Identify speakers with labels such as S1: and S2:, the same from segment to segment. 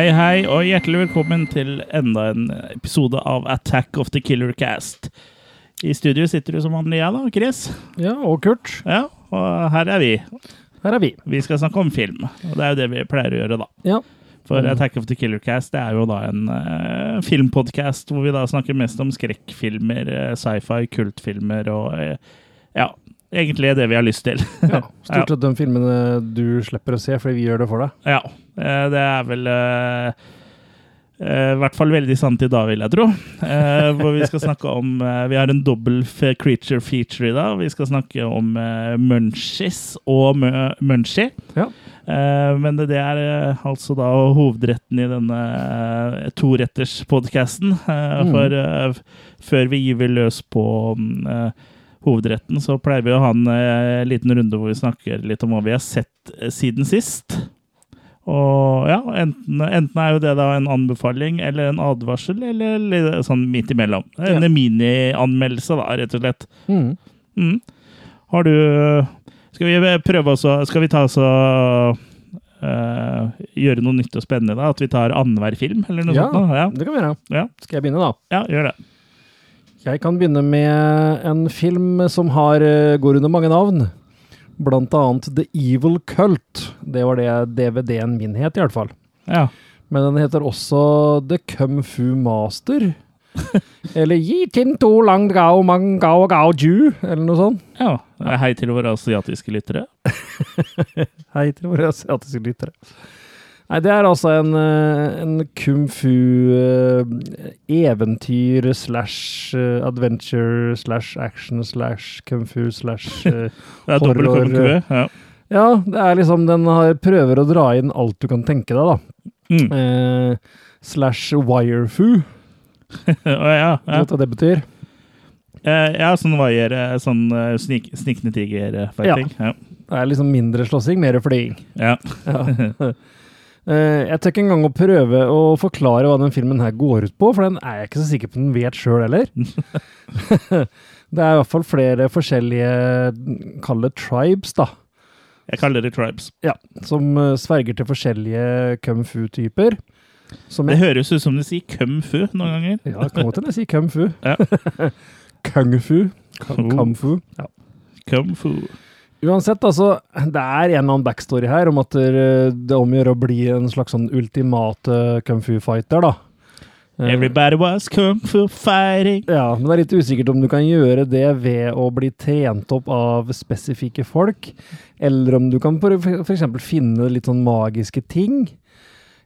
S1: Hei, hei, og hjertelig velkommen til enda en episode av Attack of the Killer Cast. I studio sitter du som vanlig, jeg da, Chris.
S2: Ja, og Kurt.
S1: Ja, og her er vi.
S2: Her er vi.
S1: Vi skal snakke om film, og det er jo det vi pleier å gjøre, da.
S2: Ja.
S1: For
S2: Mm.
S1: Attack of the Killer Cast det er jo da en uh, filmpodkast hvor vi da snakker mest om skrekkfilmer, eh, sci-fi, kultfilmer og uh, ja, egentlig det vi har lyst til.
S2: ja. Stort sett de filmene du slipper å se fordi vi gjør det for deg.
S1: Ja, eh, det er vel eh, eh, i hvert fall veldig sant i dag, vil jeg tro. Eh, hvor vi skal snakke om eh, Vi har en dobbel creature feature i dag. Vi skal snakke om Munchies og Munchie.
S2: Ja.
S1: Eh, men det, det er eh, altså da hovedretten i denne toretterspodkasten.
S2: Mm.
S1: For eh, før vi gyver løs på mm, eh, hovedretten, så pleier vi å ha en eh, liten runde hvor vi snakker litt om hva vi har sett eh, siden sist. Og ja, enten, enten er jo det da en anbefaling eller en advarsel, eller litt sånn midt imellom. En
S2: Ja.
S1: minianmeldelse, da, rett og slett.
S2: Mm.
S1: Mm. Har du Skal vi prøve også Skal vi ta oss og eh, gjøre noe nytt og spennende, da? At vi tar annenhver film, eller noe
S2: Ja,
S1: sånt? da? Ja.
S2: det kan vi gjøre.
S1: Ja.
S2: Skal jeg begynne, da?
S1: ja, gjør det.
S2: Jeg kan begynne med en film som har, eh, går under mange navn. Blant annet The Evil Cult. Det var det DVD-en min het, i hvert fall.
S1: Ja.
S2: Men den heter også The Kung Fu Master. eller Yi Tin To Lang Gao Mang Gao Gao Ju, eller noe sånt.
S1: ja. Hei til våre asiatiske lyttere.
S2: Hei til våre asiatiske lyttere. Nei, det er altså en, eh, en kung fu eh, slash eh, adventure slash action slash kung fu slash eh,
S1: Det er dobbel
S2: Horror,
S1: KMQ. Ja.
S2: Ja, det er liksom Den har, prøver å dra inn alt du kan tenke deg, da.
S1: Mm.
S2: Slash wirefu.
S1: Å, ja, ja.
S2: Vet du hva det betyr?
S1: Ja, sånn eh, sånn uh, snik, snikende tiger-fighting. Ja.
S2: Det er liksom mindre slåssing, mer flying.
S1: Ja.
S2: Ja. Eh, jeg tør ikke engang å prøve å forklare hva den filmen her går ut på, for den er jeg ikke så sikker på den vet sjøl heller. det er i hvert fall flere forskjellige, kall det tribes, da,
S1: Jeg kaller det tribes.
S2: ja, som eh, sverger til forskjellige kung fu-typer. Som
S1: Det høres ut som du sier kung fu noen ganger.
S2: ja, det kan godt hende jeg sier kung fu.
S1: Ja.
S2: kung fu. Kung fu. Ja.
S1: Kung fu.
S2: Uansett, altså, det er en eller annen backstory her om at det omgjør å bli en slags sånn ultimate kung fu-fighter, da. Eh,
S1: Everybody was kung fu fighting.
S2: Ja, men det er litt usikkert om du kan gjøre det ved å bli trent opp av spesifikke folk, eller om du kan eksempel finne litt sånn magiske ting.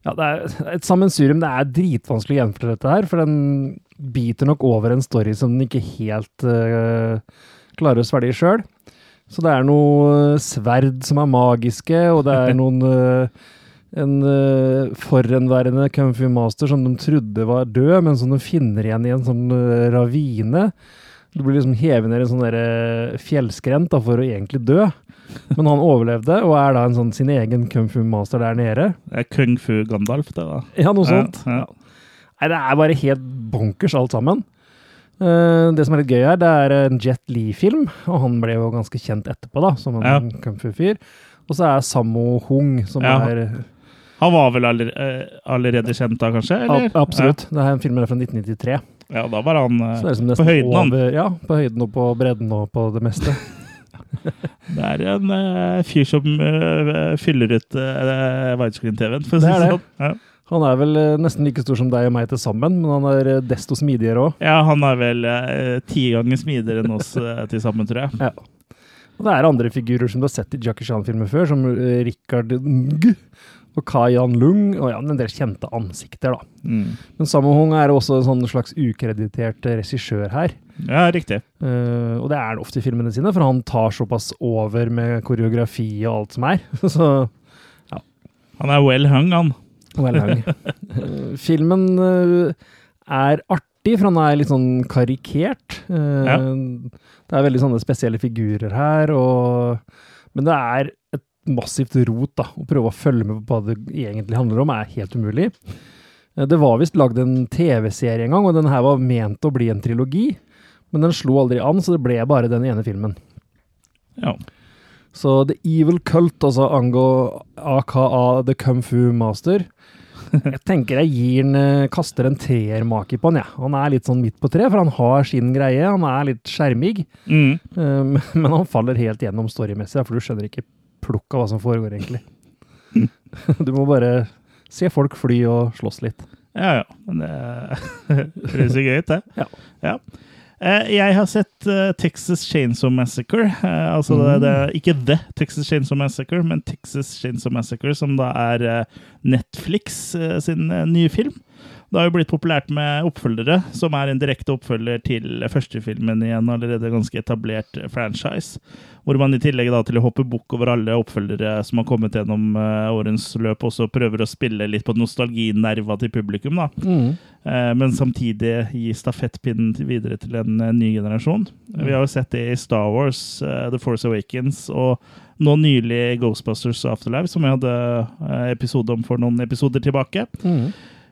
S2: Ja, det er et sammensurium. Det er dritvanskelig å gjenfortelle dette her, for den biter nok over en story som den ikke helt uh, klarer å svelge sjøl. Så det er noe sverd som er magiske, og det er noen eh, en uh, forhenværende fu master som de trodde var død, men som de finner igjen i en sånn eh, ravine. Du blir liksom hevet ned i en sånn eh, fjellskrent da, for å egentlig dø. Men han overlevde, og er da en sånn sin egen kung fu master der nede.
S1: Det er kung fu Gandalf, det, da.
S2: Ja, noe sånt.
S1: Ja, ja.
S2: Nei, det er bare helt bonkers alt sammen. Eh, det som er litt gøy her, det er en Jet Li-film, og han ble jo ganske kjent etterpå, da, som en
S1: Ja.
S2: kung fu-fyr. Og så er Sammo Hung, som
S1: Ja.
S2: er
S1: Han var vel eh, allerede kjent da, kanskje? Eller?
S2: Absolutt. Absolutt. Det er en film fra 1993.
S1: Ja, ja da var han eh, på høyden, han.
S2: over, Ja, på høyden og på bredden og på det meste.
S1: Det er en uh, fyr som uh, fyller ut uh, widescreen-TV-en, for å si
S2: det.
S1: sånn. Ja.
S2: Han er vel eh, nesten like stor som deg og meg til sammen, men han er eh, desto smidigere òg.
S1: ja, han er vel eh, ti ganger smidigere enn oss eh, til sammen, tror jeg.
S2: Og det er andre figurer som du har sett i Jackie Chan-filmer før, som eh, Richard Ng og Kai-Yan Lung, og ja, en del kjente ansikter, da.
S1: Mm.
S2: Men Sammo Hung er også en sånn slags ukreditert regissør her.
S1: Ja, riktig.
S2: Uh, og det er han ofte i filmene sine, for han tar såpass over med koreografi og alt som er. Så
S1: Han er well hung, han.
S2: Well er lang. filmen eh, er artig, for han er litt sånn karikert. Eh,
S1: Ja.
S2: Det er veldig sånne spesielle figurer her, og, men det er et massivt rot. da, Å prøve å følge med på hva det egentlig handler om, er helt umulig. Eh, Det var visst lagd en TV-serie en gang, og den her var ment å bli en trilogi. Men den slo aldri an, så det ble bare den ene filmen.
S1: Ja.
S2: Så The Evil Cult, altså Ango aka The Kung Fu Master, Jeg tenker jeg gir den, eh, kaster en treermaker på han, jeg. Han er litt sånn midt på tre, for han har sin greie. Han er litt skjermig.
S1: Mm.
S2: Um, men han faller helt gjennom storymessig, for du skjønner ikke plukk av hva som foregår, egentlig. Du må bare se folk fly og slåss litt.
S1: Ja, ja. Men det høres jo gøy ut, det.
S2: Ja.
S1: ja. Eh, Jeg har sett eh, Texas Chainsaw Massacre. eh, Altså det, det, ikke The Texas Chainsaw Massacre, men Texas Chainsaw Massacre, som da er Netflix sin nye film. Det har jo blitt populært med oppfølgere, som er en direkte oppfølger til førstefilmen i en allerede ganske etablert franchise. Hvor man i tillegg da til å hoppe bukk over alle oppfølgere som har kommet gjennom eh, årens løp, også prøver å spille litt på nostalginerva til publikum. da. Eh, men samtidig gi stafettpinnen videre til en eh, ny generasjon. Vi har jo sett det i Star Wars, The Force Awakens, og nå nylig Ghostbusters Afterlife, som jeg hadde episode om for noen episoder tilbake.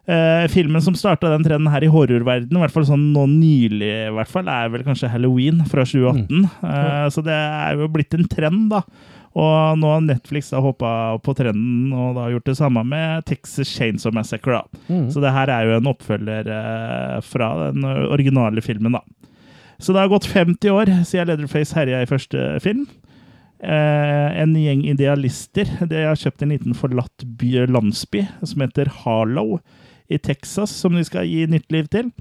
S1: Eh, filmen som starta den trenden her i horrorverdenen, i hvert fall sånn nå nylig, i hvert fall, er vel kanskje Halloween fra 2018. Eh, så det er jo blitt en trend, da. Og nå har Netflix da hoppa på trenden og da gjort det samme med Texas Chainsaw Massacre. da. Så det her er jo en oppfølger uh, fra den originale filmen, da. Så det har gått 50 år siden Leatherface herja i første film. Eh, en gjeng idealister de har kjøpt en liten forlatt by, landsby som heter Harlow i Texas, som de skal gi nytt liv til.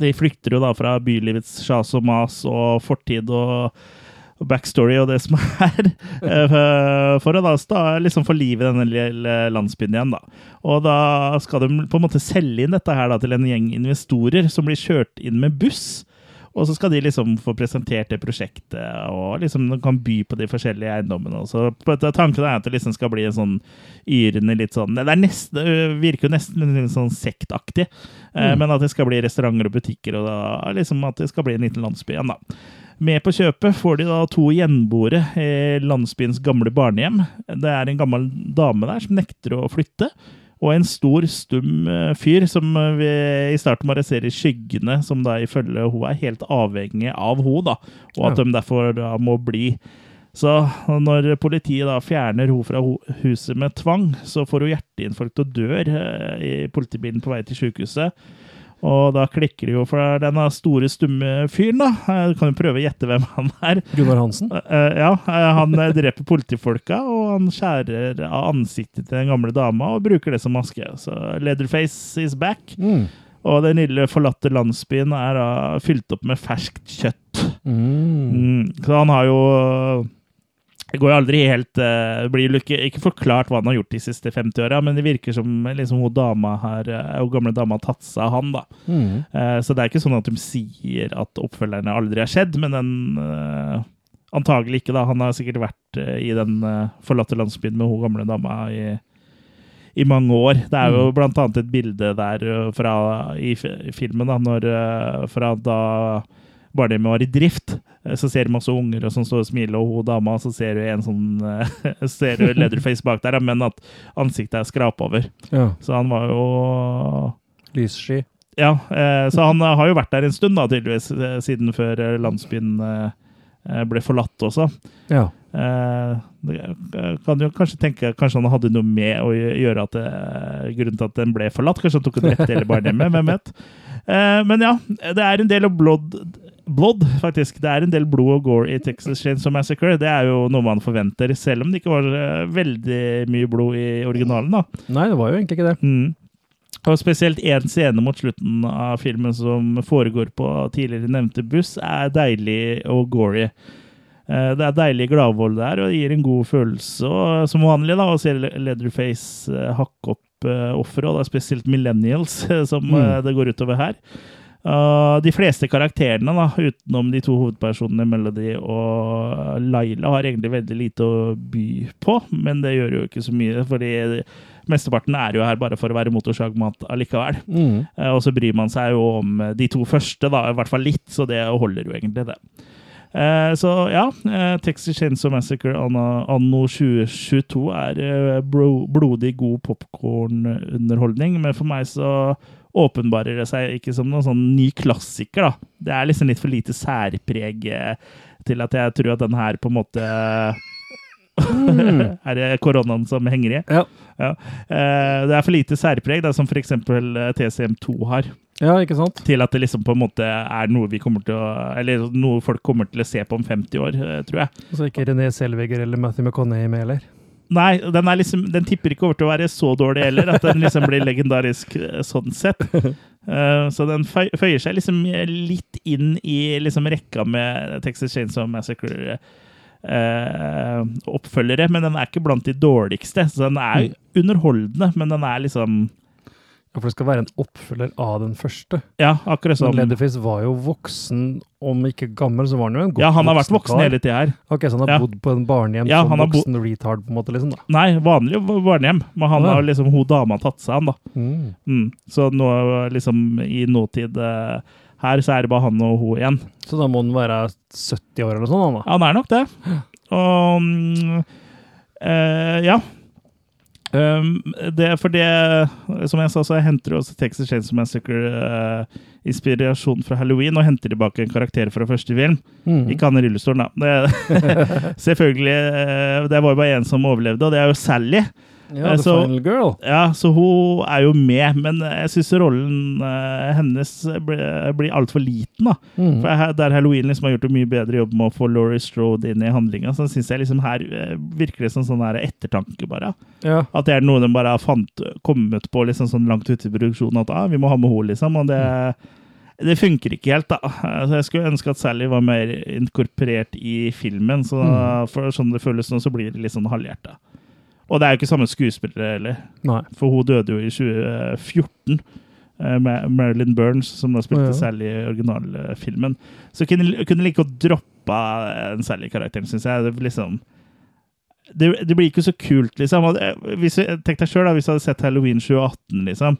S1: De flykter jo da fra bylivets sjas og mas og fortid og backstory og det som er, eh, for å da sta, liksom få liv i denne lille landsbyen igjen. da. Og da skal de på en måte selge inn dette her da til en gjeng investorer som blir kjørt inn med buss. Og så skal de liksom få presentert det prosjektet, og liksom de kan by på de forskjellige eiendommene. Og så Tanken er at det liksom skal bli en sånn yrende litt sånn Det er nesten, virker jo nesten litt sånn sektaktig, mm. men at det skal bli restauranter og butikker, og da liksom at det skal bli en liten landsby igjen, da. Med på kjøpet får de da to gjenboere i landsbyens gamle barnehjem. Det er en gammel dame der som nekter å flytte. Og en stor, stum eh, fyr som eh, vi i starten bare ser i skyggene, som da ifølge hun er helt avhengig av hun da, og at
S2: Ja.
S1: de derfor da må bli. Så når politiet da fjerner hun fra huset med tvang, så får hun hjerteinfarkt og dør eh, i politibilen på vei til sykehuset. Og da klikker det jo for denne store, stumme fyren, da. Du kan jo prøve å gjette hvem han er.
S2: Gunnar Hansen?
S1: Eh, ja, eh, han eh, dreper politifolka, og han skjærer av ansiktet til den gamle dama og bruker det som maske. Så Leatherface is back.
S2: Mm.
S1: Og den lille forlatte landsbyen er da fylt opp med ferskt kjøtt.
S2: Mm.
S1: Mm. Så han har jo Det går jo aldri helt uh, blir ikke, ikke forklart hva han har gjort de siste 50 åra, men det virker som liksom hun dama her, eh, hun gamle dama har tatt seg av han, da.
S2: Mm.
S1: Uh, Så det er ikke sånn at de sier at oppfølgerne aldri har skjedd, men den uh, antagelig ikke, da. Han har sikkert vært uh, i den forlatte landsbyen med hun gamle dama i, i mange år. Det er jo blant annet et bilde der fra, i, i filmen, da, når, fra da barnehjemmet var i drift. Eh, Så ser du masse unger og sånn står og smiler, og hun dama, så ser du en sånn eh, ser du Leatherface bak der, men at ansiktet er skrapa over.
S2: Ja.
S1: Så han var jo
S2: Lyssky.
S1: ja, eh, så han har jo vært der en stund, da, tydeligvis, siden før landsbyen ble forlatt også.
S2: Ja.
S1: Eh, det kan jo kanskje tenke Kanskje han hadde noe med å gjøre at det, grunnen til at den ble forlatt. Kanskje han tok en rett del hele barnehjemmet, hvem vet. Eh, men ja, det er en del av blood, blood, faktisk. Det er en del blod og gore i Texas Chainsaw Massacre. Det er jo noe man forventer, selv om det ikke var eh, veldig mye blod i originalen. da.
S2: Nei, det var jo egentlig ikke det.
S1: Mm. Og spesielt én scene mot slutten av filmen som foregår på tidligere nevnte buss, er deilig og gory. Eh, Det er deilig gladvold der, og det gir en god følelse. Og som vanlig da, å se Leatherface eh, hakke opp offeret, og det er spesielt millennials eh, som
S2: Mm.
S1: eh, det går utover her. Uh, de fleste karakterene, da, utenom de to hovedpersonene Melody og Laila, har egentlig veldig lite å by på, men det gjør jo ikke så mye, fordi mesteparten er jo her bare for å være motorsagmat allikevel.
S2: Mm.
S1: Uh, og så bryr man seg jo om eh, de to første, da, i hvert fall litt, så det holder jo egentlig, det. Eh, så ja, eh, Texas Chainsaw Massacre anno, anno 2022 er eh, blodig god popkornunderholdning, men for meg så åpenbarer det seg ikke som noen sånn ny klassiker, da. Det er liksom litt for lite særpreg eh, til at jeg tror at den her på en måte
S2: Mm.
S1: er det koronaen som henger i?
S2: Ja.
S1: Ja. Eh, det er for lite særpreg, da, som f.eks. TCM2 har,
S2: ja, ikke sant?
S1: til at det liksom på en måte er noe vi kommer til å Eller noe folk kommer til å se på om 50 år, eh, tror jeg.
S2: Og så ikke René Selveger eller Matthew McConney med heller.
S1: Nei, den, liksom, den tipper ikke over til å være så dårlig heller, at den liksom blir legendarisk eh, sånn sett. Uh, så den føyer seg liksom litt inn i liksom rekka med Texas Chainsaw Massacre. Uh, oppfølgere, men den er ikke blant de dårligste. Så den er underholdende, men den er liksom
S2: For det skal være en oppfølger av den første.
S1: Ja, akkurat
S2: sånn
S1: Men
S2: Leatherface var jo voksen, om ikke gammel, så var han jo en godt
S1: Ja, han har vært voksen hele tida her.
S2: Ok, Så han har
S1: Ja.
S2: bodd på en barnehjem
S1: Ja,
S2: som
S1: bo-
S2: voksen retard, på en måte, liksom? da.
S1: Nei, vanlig barnehjem, men han
S2: Ja.
S1: har liksom hun dama tatt seg an, da.
S2: Mm.
S1: Mm. Så nå liksom i nåtid eh, her, så er det bare han og hun igjen.
S2: Så da må han være 70 år eller sånn? han da.
S1: Ja, han er nok det. Og um, eh, ja. Um, det, for det, som jeg sa, så jeg henter også Texas Chainsaw Massacre-inspirasjon inspirasjon fra Halloween og henter tilbake en karakter fra første film.
S2: Mm.
S1: Ikke han i rullestolen, da. Det, selvfølgelig. Uh, Det var jo bare én som overlevde, og det er jo Sally.
S2: Ja, The
S1: så-
S2: Final Girl.
S1: Ja, så hun er jo med, men jeg syns rollen eh, hennes blir, blir altfor liten. da.
S2: Mm.
S1: For jeg, Der Halloween liksom har gjort en mye bedre jobb med å få Laurie Strode inn i handlinga, så syns jeg liksom her eh, virker det som sånn her ettertanke, bare.
S2: Ja.
S1: At det er noe de bare har fant, kommet på liksom sånn langt ute i produksjonen, at ah, vi må ha med henne, liksom. Og det, det funker ikke helt, da. Altså, jeg skulle ønske at Sally var mer inkorporert i filmen, så
S2: Mm.
S1: for sånn det føles nå, så blir det litt sånn halvhjerta. Og det er jo ikke samme skuespillere heller.
S2: Nei.
S1: For hun døde jo i 2014. eh, med Marilyn Burns, som da spilte
S2: Ja.
S1: Sally i originalfilmen. Så kunne, kunne like godt droppa den Sally-karakteren, syns jeg. Det, liksom, det, det blir ikke så kult, liksom. Hvis, tenk deg sjøl, hvis du hadde sett Halloween 2018, liksom.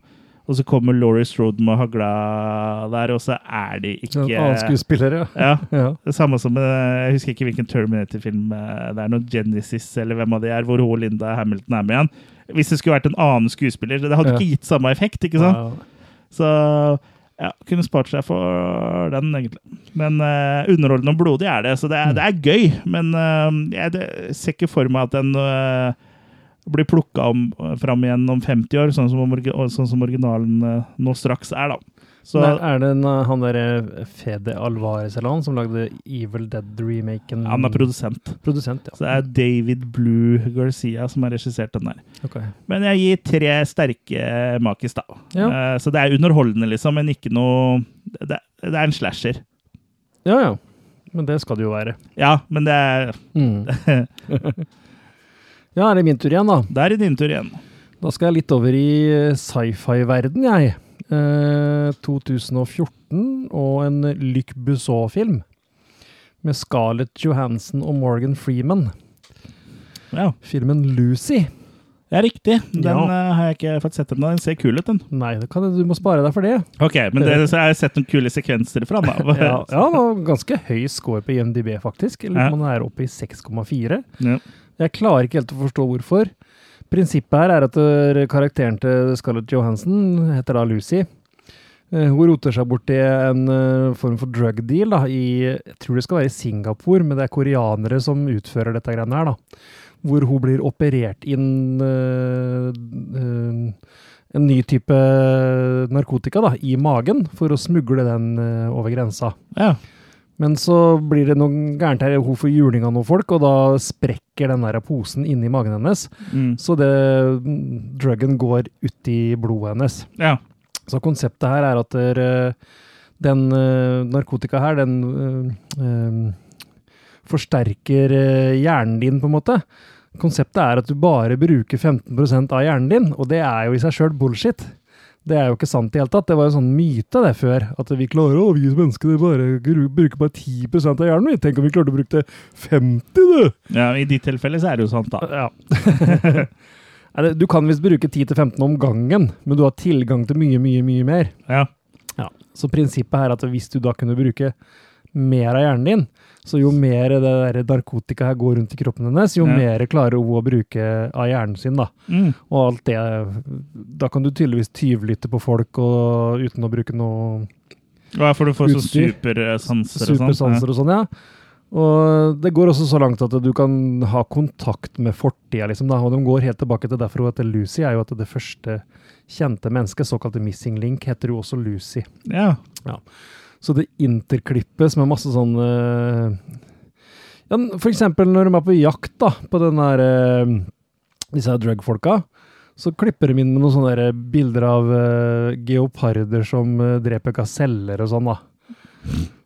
S1: Og så kommer Laurie Strode med hagla der, og så er de ikke
S2: En annen skuespiller, ja.
S1: ja, det samme som Jeg husker ikke hvilken Terminator-film eh, det er. noe Genesis eller hvem av de er, hvor hun og Linda Hamilton er med igjen. Hvis det skulle vært en annen skuespiller. Det hadde
S2: Ja.
S1: ikke gitt samme effekt, ikke sant?
S2: Ja.
S1: Så ja, kunne spart seg for den, egentlig. Men uh, underholdende og blodig er det, så det er, det er gøy. Men uh, jeg det, ser ikke for meg at den eh, blir plukka fram igjen om 50 år, sånn som, sånn som originalen eh, nå straks er, da. Så
S2: Nei, er det en, uh, han derre Fede Alvarez eller han som lagde Evil Dead-remaken?
S1: han er produsent.
S2: Produsent, ja.
S1: Så det er David Blue Garcia som har regissert den der.
S2: Okay.
S1: Men jeg gir tre sterke makis, da.
S2: Ja.
S1: Uh, så det er underholdende, liksom, men ikke noe Det, det er en slasher.
S2: Ja, ja. Men det skal det jo være.
S1: Ja, men det er
S2: Mm. ja, er det min tur igjen, da?
S1: Det er din tur igjen.
S2: Da skal jeg litt over i eh, sci-fi-verden, jeg. Eh, 2014 og en Luc Besson-film. Med Scarlett Johansson og Morgan Freeman.
S1: Ja,
S2: Filmen Lucy.
S1: det er riktig. Den
S2: Ja.
S1: eh, har jeg ikke fått sett ennå. Den ser kul ut, den.
S2: Nei, det kan, du må spare deg for det.
S1: Ok, men det, så jeg har sett noen kule sekvenser fra den. da.
S2: Ja, ja ganske høy score på IMDb, faktisk. Eller
S1: Ja.
S2: man er oppe i 6,4.
S1: Ja.
S2: Jeg klarer ikke helt å forstå hvorfor. Prinsippet her er at eh, karakteren til Scarlett Johansson heter da Lucy. Eh, Hun roter seg bort i en eh, form for drug deal da, i Jeg tror det skal være i Singapore, men det er koreanere som utfører dette greiene her. da. Hvor hun blir operert inn eh, eh, en ny type narkotika da, i magen for å smugle den eh, over grensa.
S1: ja.
S2: Men så blir det noe gærent her. Hun får juling av noen folk, og da sprekker den der posen inni magen hennes.
S1: Mm.
S2: Så det, druggen går ut i blodet hennes.
S1: ja.
S2: Så konseptet her er at der, den eh, narkotika her, den øh, forsterker hjernen din, på en måte. Konseptet er at du bare bruker 15 av hjernen din, og det er jo i seg sjøl bullshit. Det er jo ikke sant i det hele tatt. Det var jo sånn myte det før. At vi klarer å vi mennesker bare bruker bare 10 av hjernen. vi. Tenk om vi klarte å bruke det 50, du!
S1: ja, I ditt tilfelle så er det jo sant, da.
S2: Ja. Du kan visst bruke 10-15 om gangen, men du har tilgang til mye, mye, mye mer.
S1: Ja.
S2: Så prinsippet her er at hvis du da kunne bruke mer av hjernen din, så jo mer det der narkotika her går rundt i kroppen hennes, jo
S1: Ja.
S2: mer klarer hun å bruke av hjernen sin, da.
S1: Mm.
S2: Og alt det Da kan du tydeligvis tyvlytte på folk og, uten å bruke noe
S1: utstyr. Ja, for du får
S2: utstyr.
S1: så supersanser og sånn?
S2: supersanser og sånn, ja. Og det går også så langt at du kan ha kontakt med fortida, liksom. Da. Og de går helt tilbake til derfor hun heter Lucy, er jo at det første kjente mennesket, såkalte missing link, heter jo også Lucy.
S1: Ja. Ja.
S2: Så det interklippes med masse sånn eh, ja, For eksempel når de er på jakt da, på den der disse drug-folka, så klipper de inn med noen sånne bilder av eh, geoparder som eh, dreper gaseller og sånn, da.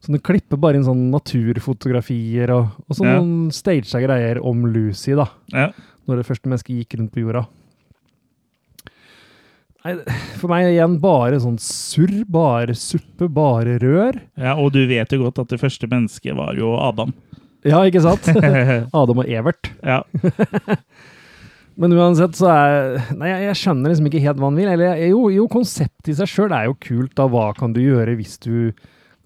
S2: Så de klipper bare inn sånne naturfotografier og, og sånne
S1: Ja.
S2: staged greier om Lucy, da.
S1: ja.
S2: Når det første mennesket gikk rundt på jorda. Nei, for meg igjen bare sånn surr, bare suppe, bare rør.
S1: Ja, og du vet jo godt at det første mennesket var jo Adam.
S2: Ja, ikke sant? Adam og Evert.
S1: ja.
S2: Men uansett så er Nei, jeg, skjønner liksom ikke helt hva han vil. Eller jo, jo konseptet i seg sjøl er jo kult, da. Hva kan du gjøre hvis du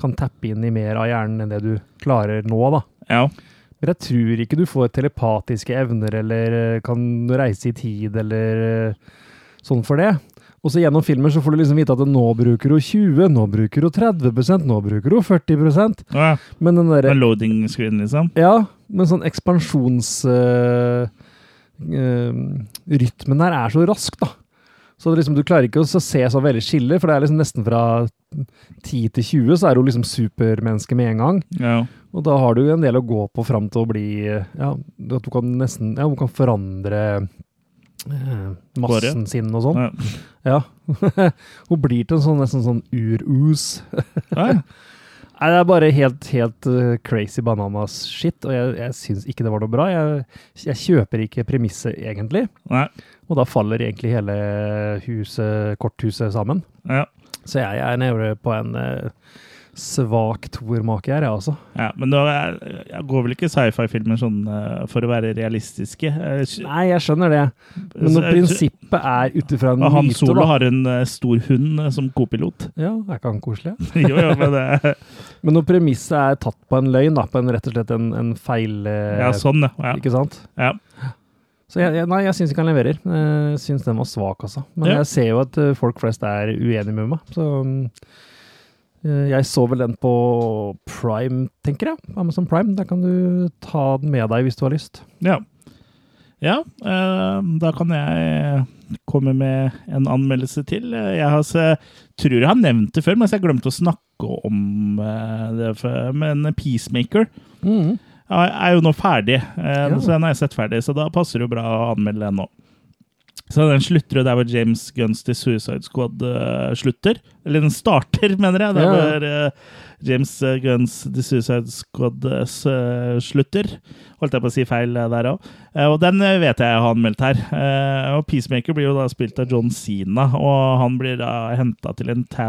S2: kan tappe inn i mer av hjernen enn det du klarer nå, da.
S1: ja.
S2: Men jeg tror ikke du får telepatiske evner eller eh, kan reise i tid eller eh, sånn for det. Og så gjennom filmer så får du liksom vite at nå bruker hun 20, nå bruker hun 30 nå bruker hun 40
S1: Å, ja.
S2: Men den derre
S1: loading screen, liksom.
S2: Ja, men sånn ekspansjonsrytmen uh, uh, rytmen der er så rask, da. Så liksom, du klarer ikke å se så veldig skille, for det er liksom nesten fra 10 til 20, så er hun liksom supermenneske med en gang.
S1: Ja.
S2: Og da har du en del å gå på fram til å bli Ja, at du kan nesten Ja, hun kan forandre eh, massen sin og sånn.
S1: Ja.
S2: Ja. hun blir til en sånn nesten sånn ur-us.
S1: Ja.
S2: Nei, det er bare helt, helt uh, crazy bananas shit, og jeg, jeg syns ikke det var noe bra. Jeg, jeg kjøper ikke premisset, egentlig.
S1: Nei.
S2: Og da faller egentlig hele huset, korthuset sammen.
S1: Ja.
S2: Så jeg, jeg er nede på en uh, svak toermake her, jeg altså.
S1: ja. Men da går vel ikke sci-fi-filmer sånn eh, for å være realistiske? Eh,
S2: Nei, jeg skjønner det. Men når prinsippet er ut ifra en
S1: myte Han Solo har en eh, stor hund eh, som kopilot.
S2: Ja, er ikke han koselig?
S1: jo, jo, men det
S2: Men når premisset er tatt på en løgn, da, på en rett og slett en, en feil eh,
S1: Ja, sånn, ja.
S2: Ikke sant?
S1: ja.
S2: Så jeg, nei, jeg syns ikke han leverer. Jeg syns den var svak, altså. Men
S1: Ja.
S2: jeg ser jo at eh, folk flest er uenige med meg, så mm, eh, Jeg så vel den på Prime, tenker jeg. Amazon Prime. Der kan du ta den med deg hvis du har lyst.
S1: Ja. Ja, eh, da kan jeg komme med en anmeldelse til. Jeg har, se, tror jeg har nevnt det før, mens jeg glemte å snakke om eh, det. før. Men Peacemaker mm. er jo nå ferdig, eh,
S2: Ja.
S1: så den har jeg sett ferdig. Så da passer det jo bra å anmelde den nå. Så den slutter jo der hvor James Guns til Suicide Squad uh, slutter. Eller den starter, mener jeg. Der hvor uh, James eh, Guns The Suicide Squad uh, slutter. Holdt jeg på å si feil der òg. og den vet jeg jeg har anmeldt her. Og Peacemaker blir jo da spilt av John Sina, og han blir da henta til en ta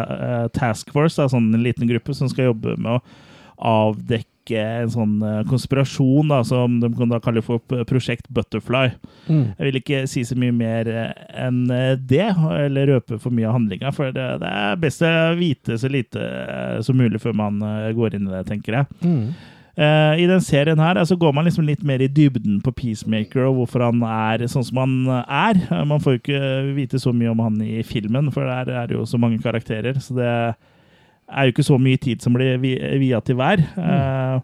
S1: task force, da, sånn en liten gruppe som skal jobbe med å avdekke en sånn eh, konspirasjon da, som de kan da kalle for Prosjekt Butterfly. Jeg vil ikke si så mye mer eh, enn eh, det, eller røpe for mye av handlinga, for det, det er best å vite så lite som mulig før man går inn i det, tenker jeg. Mm. I den serien her altså, går man liksom litt mer i dybden på Peacemaker og hvorfor han er sånn som han er. Man får jo ikke vite så mye om han i filmen, for der er det jo så mange karakterer. Så det er jo ikke så mye tid som blir vi- via til hver. Eh,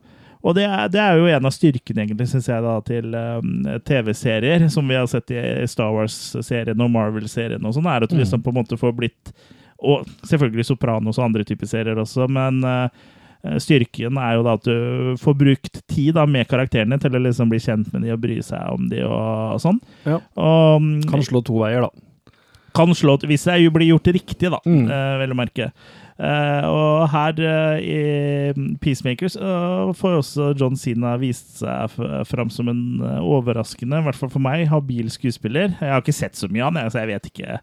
S1: og det er, det er jo en av styrkene, egentlig, synes jeg, da, til um, TV-serier, som vi har sett i Star Wars-serien og Marvel-serien og sånn, er at du
S2: Mm.
S1: liksom på en måte får blitt Og selvfølgelig Sopranos og andre typer serier også, men uh, Styrken er jo da at du får brukt tid da med karakterene til å liksom bli kjent med dem og bry seg om dem og, sånn.
S2: Ja.
S1: Og, mm,
S2: Kan slå to veier, da.
S1: kan slå hvis det blir gjort riktig, da,
S2: Mm.
S1: uh, vel å merke. Eh, og her eh, i Peacemakers uh, får også John Sina vist seg fram som en eh, overraskende, i hvert fall for meg, habil skuespiller. Jeg har ikke sett så mye av han, så jeg vet ikke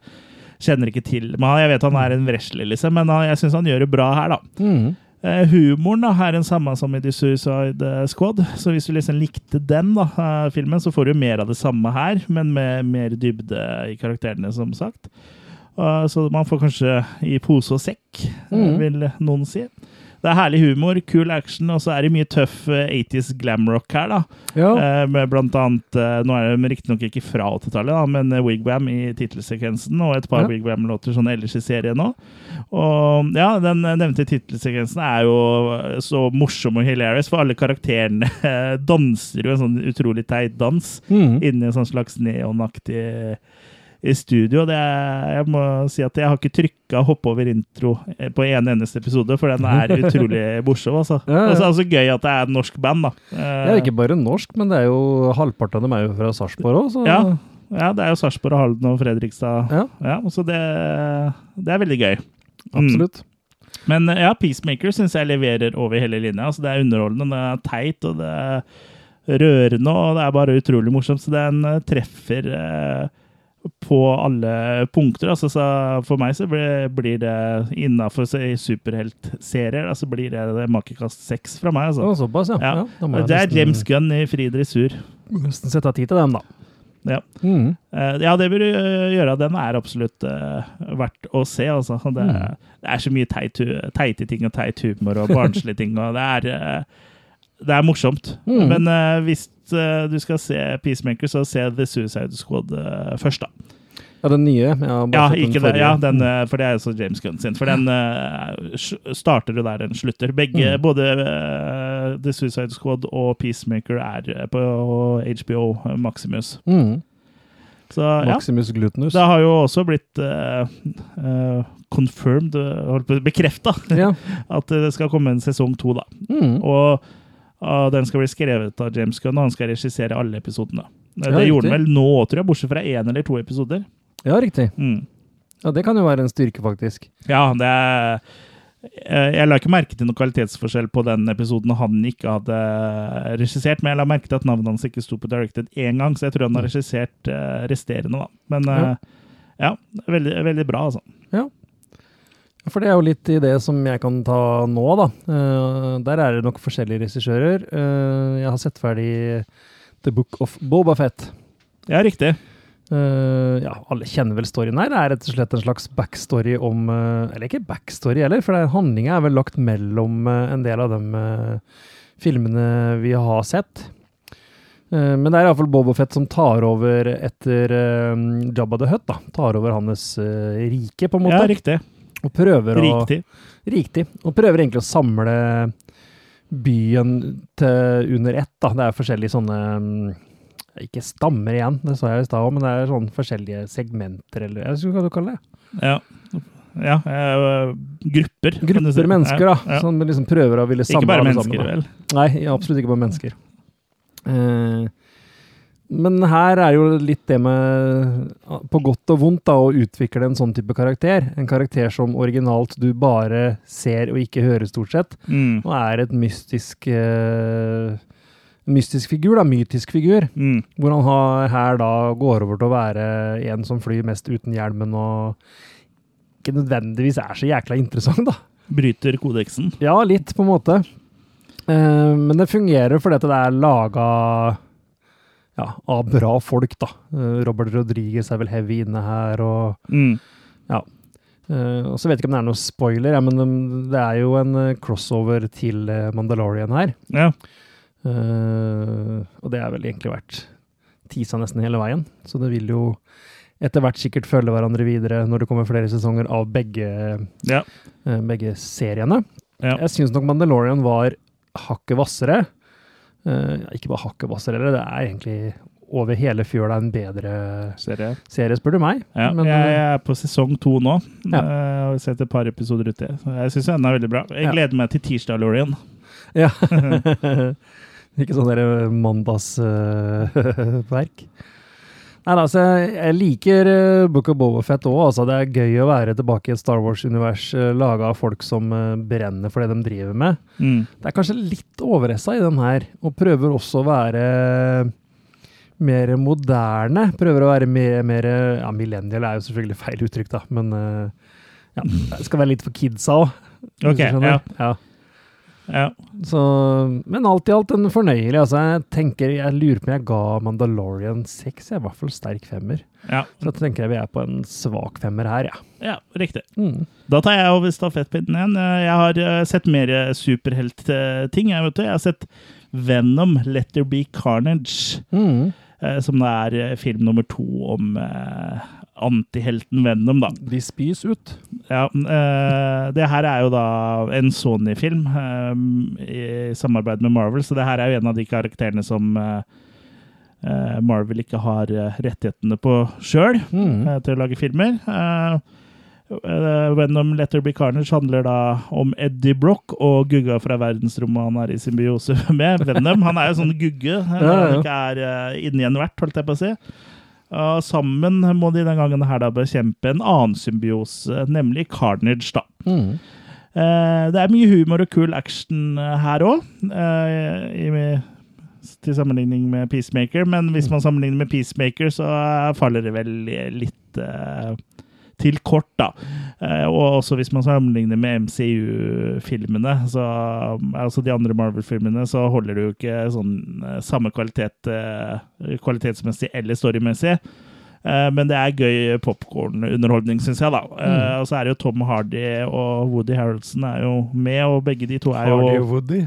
S1: Kjenner ikke til Men jeg vet han er en wrestler, liksom, men jeg syns han gjør det bra her, da. Eh, humoren da, er den samme som i The Suicide eh, Squad, så hvis du liksom likte den da, eh, filmen, så får du mer av det samme her, men med mer dybde i karakterene, som sagt. Eh, så man får kanskje i pose og sekk, eh,
S2: Mhm.
S1: vil noen si. Det er herlig humor, kul action, og så er det mye tøff eh, 80s glam rock her, da.
S2: Ja.
S1: Eh, med blant annet eh, Nå er det riktignok ikke fra 80-tallet, men eh, Wigwam i tittelsekvensen, og et par
S2: Ja.
S1: Wigwam-låter sånn ellers i serien òg. Og ja, den eh, nevnte tittelsekvensen er jo eh, så morsom og hilarious, for alle karakterene eh, danser jo en sånn utrolig teit dans
S2: mm.
S1: inni en sånn slags neonaktig i studio. Det jeg må si at jeg har ikke trykka 'hoppe over intro' eh, på en eneste episode, for den er utrolig morsom. Altså.
S2: Ja, ja.
S1: Og så er det så gøy at det er et norsk band, da.
S2: Det er ikke bare norsk, men det er jo halvparten av dem er jo fra Sarpsborg òg, så
S1: Ja. Ja, det er jo Sarpsborg og Halden og Fredrikstad.
S2: Ja.
S1: Ja, så det, det er veldig gøy. Mm.
S2: absolutt.
S1: Men ja, Peacemaker syns jeg leverer over hele linja. Altså, det er underholdende, det er teit, og det er rørende, og det er bare utrolig morsomt. Så den eh, treffer eh, på alle punkter. Altså, så for meg så blir, blir det innafor superheltserier, altså så blir det, makekast seks fra meg. Altså.
S2: såpass, ja.
S1: Ja.
S2: ja.
S1: Det er
S2: nesten-
S1: James Gunn i fri dressur.
S2: Nesten sette tid til dem, da.
S1: Ja.
S2: Mm.
S1: Eh, ja, det bør du eh, gjøre. Den er absolutt uh, verdt å se. Altså. Det,
S2: Mm.
S1: det er så mye teit, teite ting og teit humor og barnslige ting. Og det er, eh, det er morsomt.
S2: Mm.
S1: Men uh, hvis uh, du skal se Peacemaker, så se The Suicide Squad uh, først, da.
S2: Ja, den nye.
S1: Ja, ikke
S2: den
S1: ja den, for det er så James Gunn sin. For den starter jo der den slutter. Begge,
S2: Mm.
S1: Både The Suicide Squad og Peacemaker er på HBO Maximus.
S2: Mm.
S1: Så ja.
S2: Maximus Glutenus.
S1: Det har jo også blitt uh, uh, confirmed, eh, bekrefta,
S2: Ja.
S1: at det skal komme en sesong to. da.
S2: Mm.
S1: Og ah, den skal bli skrevet av James Gunn, og han skal regissere alle episodene. Det
S2: Ja,
S1: det gjorde han vel nå, tror jeg, bortsett fra én eller to episoder.
S2: ja, riktig.
S1: Mm.
S2: Ja, Det kan jo være en styrke, faktisk.
S1: Ja, det er eh, Jeg la ikke merke til noen kvalitetsforskjell på den episoden han ikke hadde regissert, men jeg la merke til at navnet hans ikke sto på Directed én gang, så jeg tror han har regissert eh, resterende, da. Men ja, ja, veldig, veldig bra, altså.
S2: For det er jo litt i det som jeg kan ta nå, da. Uh, der er det nok forskjellige regissører. Uh, jeg har sett ferdig The Book of Boba Fett.
S1: Ja, riktig.
S2: Uh, ja, alle kjenner vel storyen her. Det er rett og slett en slags backstory om Eller ikke backstory heller, for handlinga er vel lagt mellom en del av de filmene vi har sett. Men det er iallfall Boba Fett som tar over etter Jabba the Hutt. da. Tar over hans rike, på en måte.
S1: Ja, riktig.
S2: Og prøver å
S1: Riktig.
S2: Riktig. Og prøver egentlig å samle byen til under ett. Da. Det er forskjellige sånne mm, Ikke stammer igjen, det sa jeg i stad òg, men det er sånne forskjellige segmenter, eller jeg vet ikke hva du kaller det.
S1: Ja. ja uh, grupper.
S2: Grupper mennesker, da.
S1: Ja, ja.
S2: Som liksom prøver å ville samle
S1: Ikke bare mennesker,
S2: sammen.
S1: vel?
S2: Nei, absolutt ikke bare mennesker. Eh, men her er jo litt det med, på godt og vondt, da, å utvikle en sånn type karakter. En karakter som originalt du bare ser og ikke hører, stort sett.
S1: Mm.
S2: og er et mystisk uh, mystisk figur, da, mytisk figur.
S1: Mm.
S2: Hvor han har, her da går over til å være en som flyr mest uten hjelmen, og ikke nødvendigvis er så jækla interessant, da.
S1: Bryter kodeksen.
S2: Ja, litt, på en måte. Uh, men det fungerer fordi at det er laga ja, av bra folk, da. Eh, Robert Rodriguez er vel heavy inne her, og
S1: Mm.
S2: ja. og så vet jeg ikke om det er noe spoiler, ja, men um, det er jo en eh, crossover til eh, Mandalorian her.
S1: Ja.
S2: Uh, og det er vel egentlig vært tisa nesten hele veien. Så det vil jo etter hvert sikkert følge hverandre videre når det kommer flere sesonger av begge,
S1: Ja.
S2: uh, begge seriene.
S1: Ja.
S2: Jeg syns nok Mandalorian var hakket hvassere. Eh, ikke bare hakket hvassere, eller det er egentlig over hele fjøla en bedre
S1: Serie.
S2: serie, spør du meg.
S1: Ja,
S2: Men,
S1: jeg
S2: eh,
S1: er på sesong to nå.
S2: Ja.
S1: Jeg har sett et par episoder uti. Jeg syns den er veldig bra. Jeg
S2: Ja.
S1: gleder meg til tirsdag, Lorian.
S2: Ja. ikke sånn der mandagsverk. Nei, altså, jeg liker eh, Book of Bobafett òg. Altså, det er gøy å være tilbake i et Star Wars-univers uh, laga av folk som eh, brenner for det de driver med.
S1: Mm.
S2: Det er kanskje litt overessa i den her, og prøver også å være mer moderne. Prøver å være mer, mer Ja, millennial er jo selvfølgelig feil uttrykk, da, men eh, ja, det skal være litt for kidsa òg.
S1: Okay, ja.
S2: ja.
S1: Ja.
S2: Så, men alt i alt en fornøyelig. Altså, jeg tenker, jeg lurer på om jeg ga Mandalorian 6, jeg er i hvert fall sterk femmer.
S1: ja.
S2: Så da tenker jeg vi er på en svak femmer her, ja.
S1: Ja, riktig.
S2: Mm.
S1: Da tar jeg over stafettpinnen igjen. Jeg har eh, sett mer eh, superheltting. Jeg, jeg har sett Venom, Let There Be Carnage.
S2: Mm.
S1: eh, Som det er film nummer to om antihelten Venom, da.
S2: De spys ut.
S1: Ja, Uh, det her er jo da en Sony-film eh, i samarbeid med Marvel, så det her er jo en av de karakterene som uh, Marvel ikke har rettighetene på sjøl
S2: Mm.
S1: til å lage filmer. Venom Letter Be Carnage handler da om Eddie Brock og Gugga fra verdensrommet han er i symbiose med. Venom han er jo sånn gugge,
S2: Ja, ja.
S1: han ikke er inni en vert, holdt jeg på å si. Og sammen må de den gangen her da bekjempe en annen symbiose, nemlig Carnage. da.
S2: Mm.
S1: Eh, det er mye humor og kul action eh, her òg, til sammenligning med Peacemaker. Men hvis man sammenligner med Peacemaker, så eh, faller det vel litt eh, til kort, da. Eh, og også hvis man sammenligner med MCU-filmene, altså de andre Marvel-filmene, så holder det jo ikke sånn eh, samme kvalitet eh, kvalitetsmessig eller storymessig. Eh, Men det er gøy popkornunderholdning, syns jeg. da. Mm. Og så er det jo Tom Hardy og Woody Harroldson er jo med, og begge de to er jo
S2: Hardy og Woody.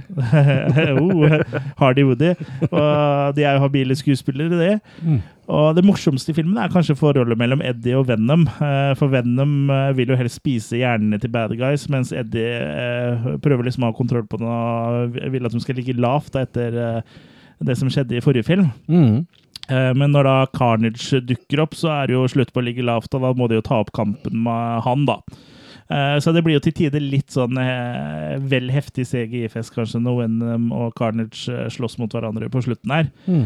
S1: oh, Hardy Woody. Og de er jo habile skuespillere, de.
S2: Mm.
S1: Og det morsomste i filmen er kanskje forholdet mellom Eddie og Venom. Eh, For Venom eh, vil jo helst spise hjernene til bad guys, mens Eddie eh, prøver liksom å ha kontroll på den og vil at de skal ligge lavt etter eh, det som skjedde i forrige film.
S2: Mm.
S1: Eh, Men når da Carnage dukker opp, så er det jo slutt på å ligge lavt, og da må de jo ta opp kampen med han, da. Eh, Så det blir jo til tider litt sånn eh, vel heftig CGI-fest, kanskje, når Venom og Carnage eh, slåss mot hverandre på slutten her.
S2: Mm.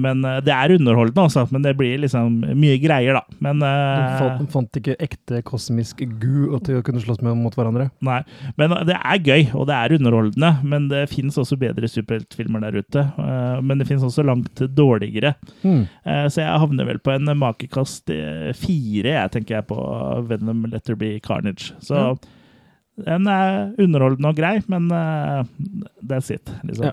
S1: Men det er underholdende, altså. Men det blir liksom mye greier, da. Men eh,
S2: fant, fant ikke ekte kosmisk gu til å kunne slåss med mot hverandre.
S1: Nei. Men det er gøy, og det er underholdende. Men det fins også bedre superheltfilmer der ute. Men det fins også langt dårligere.
S2: Mm.
S1: Så jeg havner vel på en makekast fire, jeg tenker jeg, på Venom Letterby Carnage. Så
S2: Ja.
S1: den er underholdende og grei, men uh, that's it, liksom.
S2: Ja.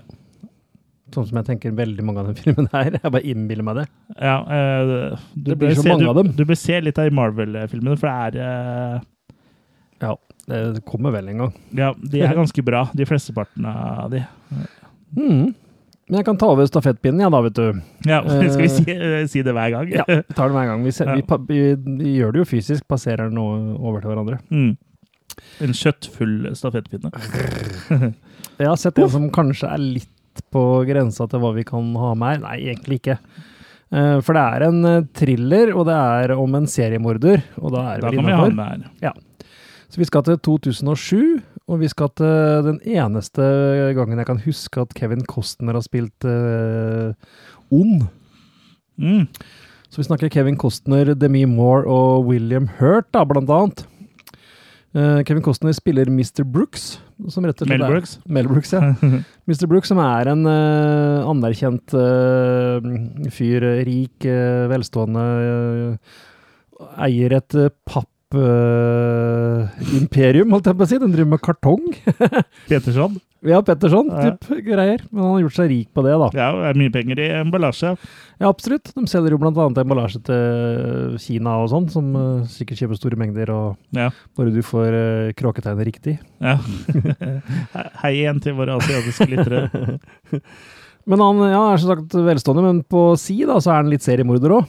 S2: Sånn som jeg tenker veldig mange av den filmen her. Jeg bare innbiller meg det.
S1: Ja, uh, du
S2: Det blir så
S1: se-
S2: mange
S1: du,
S2: av dem.
S1: Du bør se litt av de Marvel-filmene, for det er uh,
S2: Ja, det kommer vel en gang.
S1: Ja, de er ganske bra, de flesteparten av de.
S2: Mm. Men jeg kan ta over stafettpinnen, ja da, vet du.
S1: Ja,
S2: Eh,
S1: Skal vi si, eh, si det hver gang?
S2: Ja, vi tar det hver gang. Vi, ser,
S1: Ja.
S2: vi, vi, vi gjør det jo fysisk, passerer den over til hverandre.
S1: Mm. En kjøttfull stafettpinne.
S2: Jeg har sett en som kanskje er litt på grensa til hva vi kan ha med her. Nei, egentlig ikke. Eh, For det er en eh, thriller, og det er om en seriemorder. Og da er det
S1: Da
S2: vel innafor.
S1: her.
S2: Så vi skal til 2007, og vi skal til den eneste gangen jeg kan huske at Kevin Costner har spilt uh, ond.
S1: Mm.
S2: Så vi snakker Kevin Costner, Demi Moore og William Hurt, da, blant annet. Uh, Kevin Costner spiller Mr. Brooks. Som rett og slett
S1: Mel
S2: er-
S1: Brooks.
S2: Mel Brooks, ja. Mr. Brooks, som er en uh, anerkjent eh, fyr, rik, eh, velstående, eh, eier et uh, pappimperium, holdt jeg på å si. Den driver med kartong.
S1: Petterson?
S2: Ja, Petterson,
S1: Ja.
S2: typ greier. Men han har gjort seg rik på det, da.
S1: Ja, det er mye penger i emballasje.
S2: Ja, absolutt. De selger jo annet emballasje til Kina og sånn, som uh, sikkert kjøper store mengder, og
S1: Ja.
S2: bare du får uh, kråketegnet riktig.
S1: ja. Hei igjen til våre asiatiske lyttere.
S2: Men han ja, er som sagt velstående, men på si da, så er han litt seriemorder òg.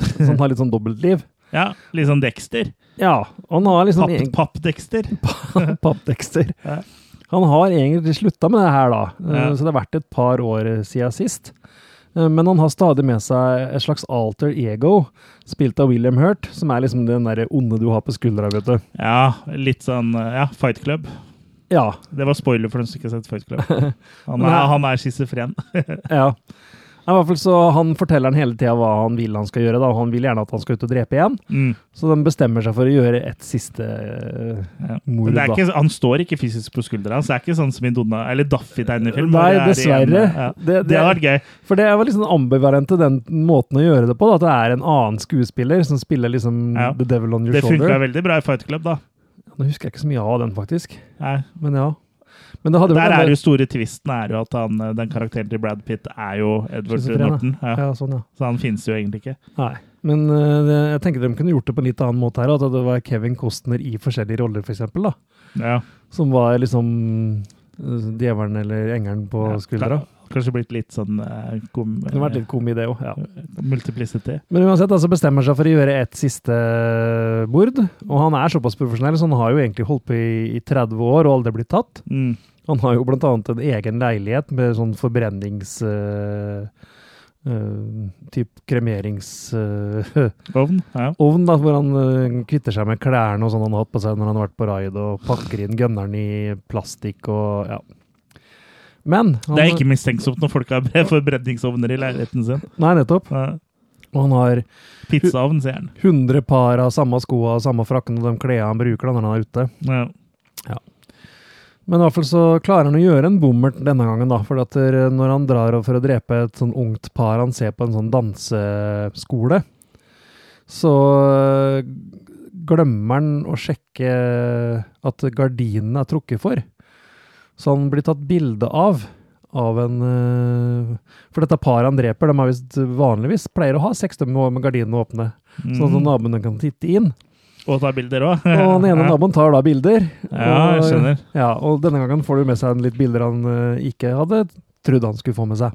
S2: Så han har litt sånn dobbeltliv.
S1: Ja, litt sånn Dexter.
S2: Ja, han har liksom
S1: Pappdekster.
S2: Pappdekster.
S1: Ja.
S2: Han har egentlig slutta med det her, da. Eh,
S1: Ja.
S2: Så det har vært et par år siden sist. Eh, Men han har stadig med seg et slags alter ego, spilt av William Hurt, som er liksom den derre onde du har på skuldra, vet du.
S1: Ja, litt sånn Ja, Fight Club.
S2: Ja.
S1: Det var spoiler for den som ikke har sett Fight Club. Han er, han er schizofren.
S2: ja. I hvert fall så Han forteller han hele tida hva han vil han skal gjøre. da, og Han vil gjerne at han skal ut og drepe igjen.
S1: Mm.
S2: Så de bestemmer seg for å gjøre et siste uh,
S1: Ja.
S2: mord.
S1: Det er
S2: da.
S1: ikke, han står ikke fysisk på skuldra hans. Det er ikke sånn som i Donna, eller Daffy-tegnefilm.
S2: Nei,
S1: det er
S2: dessverre.
S1: en- ja.
S2: Det-
S1: Det
S2: det-
S1: hadde vært gøy.
S2: For det var liksom ambivalent til den måten å gjøre det på. Da, at det er en annen skuespiller som spiller liksom
S1: Ja.
S2: The Devil on Your
S1: Det funka veldig bra i Fight Club, da.
S2: Nå husker jeg ikke så mye av den, faktisk.
S1: Nei.
S2: Men ja. Men
S1: Der er jo store tvisten er jo at han, eh, den karakteren til Brad Pitt er jo Edward. Norton. Ja.
S2: Ja, sånn, ja.
S1: Så han finnes jo egentlig ikke.
S2: Nei. Men uh, jeg tenker de kunne gjort det på en litt annen måte her. At det var Kevin Costner i forskjellige roller, for eksempel, da.
S1: Ja.
S2: Som var liksom eh, djevelen eller engelen på skuldra.
S1: Kanskje blitt litt sånn eh, kom,
S2: Det kunne vært litt kom i det òg, ja.
S1: multiplicity.
S2: Men uansett, altså bestemmer seg for å gjøre et siste mord. Og han er såpass profesjonell, så han har jo egentlig holdt på i, i 30 år og aldri blitt tatt.
S1: Mm.
S2: Han har jo blant annet en egen leilighet med sånn forbrennings... Uh, Uh, typ kremerings...
S1: Ovn. Ja.
S2: ovn, da, hvor han uh, kvitter seg med klærne og sånn han har hatt på seg når han har vært på raid, og pakker inn gunneren i plastikk og ja. Men han,
S1: Det er ikke mistenksomt når folk har forbrenningsovner i leiligheten sin.
S2: Nei, nettopp.
S1: Ja.
S2: Og han har
S1: Pizzaovn, sier han.
S2: 100 par av samme skoa og samme frakken og de klærne han bruker når han er ute.
S1: Ja.
S2: Men i hvert fall så klarer han å gjøre en bommert denne gangen, da. For at når han drar for å drepe et sånn ungt par han ser på en sånn danseskole, så øh, glemmer han å sjekke at gardinene er trukket for. Så han blir tatt bilde av av en øh, For dette paret han dreper, de har visst vanligvis pleier å ha sex med med gardinene åpne, sånn at
S1: Mm.
S2: naboene kan titte inn.
S1: Og ta bilder òg.
S2: Og den ene naboen tar da bilder.
S1: Ja, jeg skjønner.
S2: Ja, og denne gangen får du med seg en litt bilder han eh, ikke hadde trodd han skulle få med seg.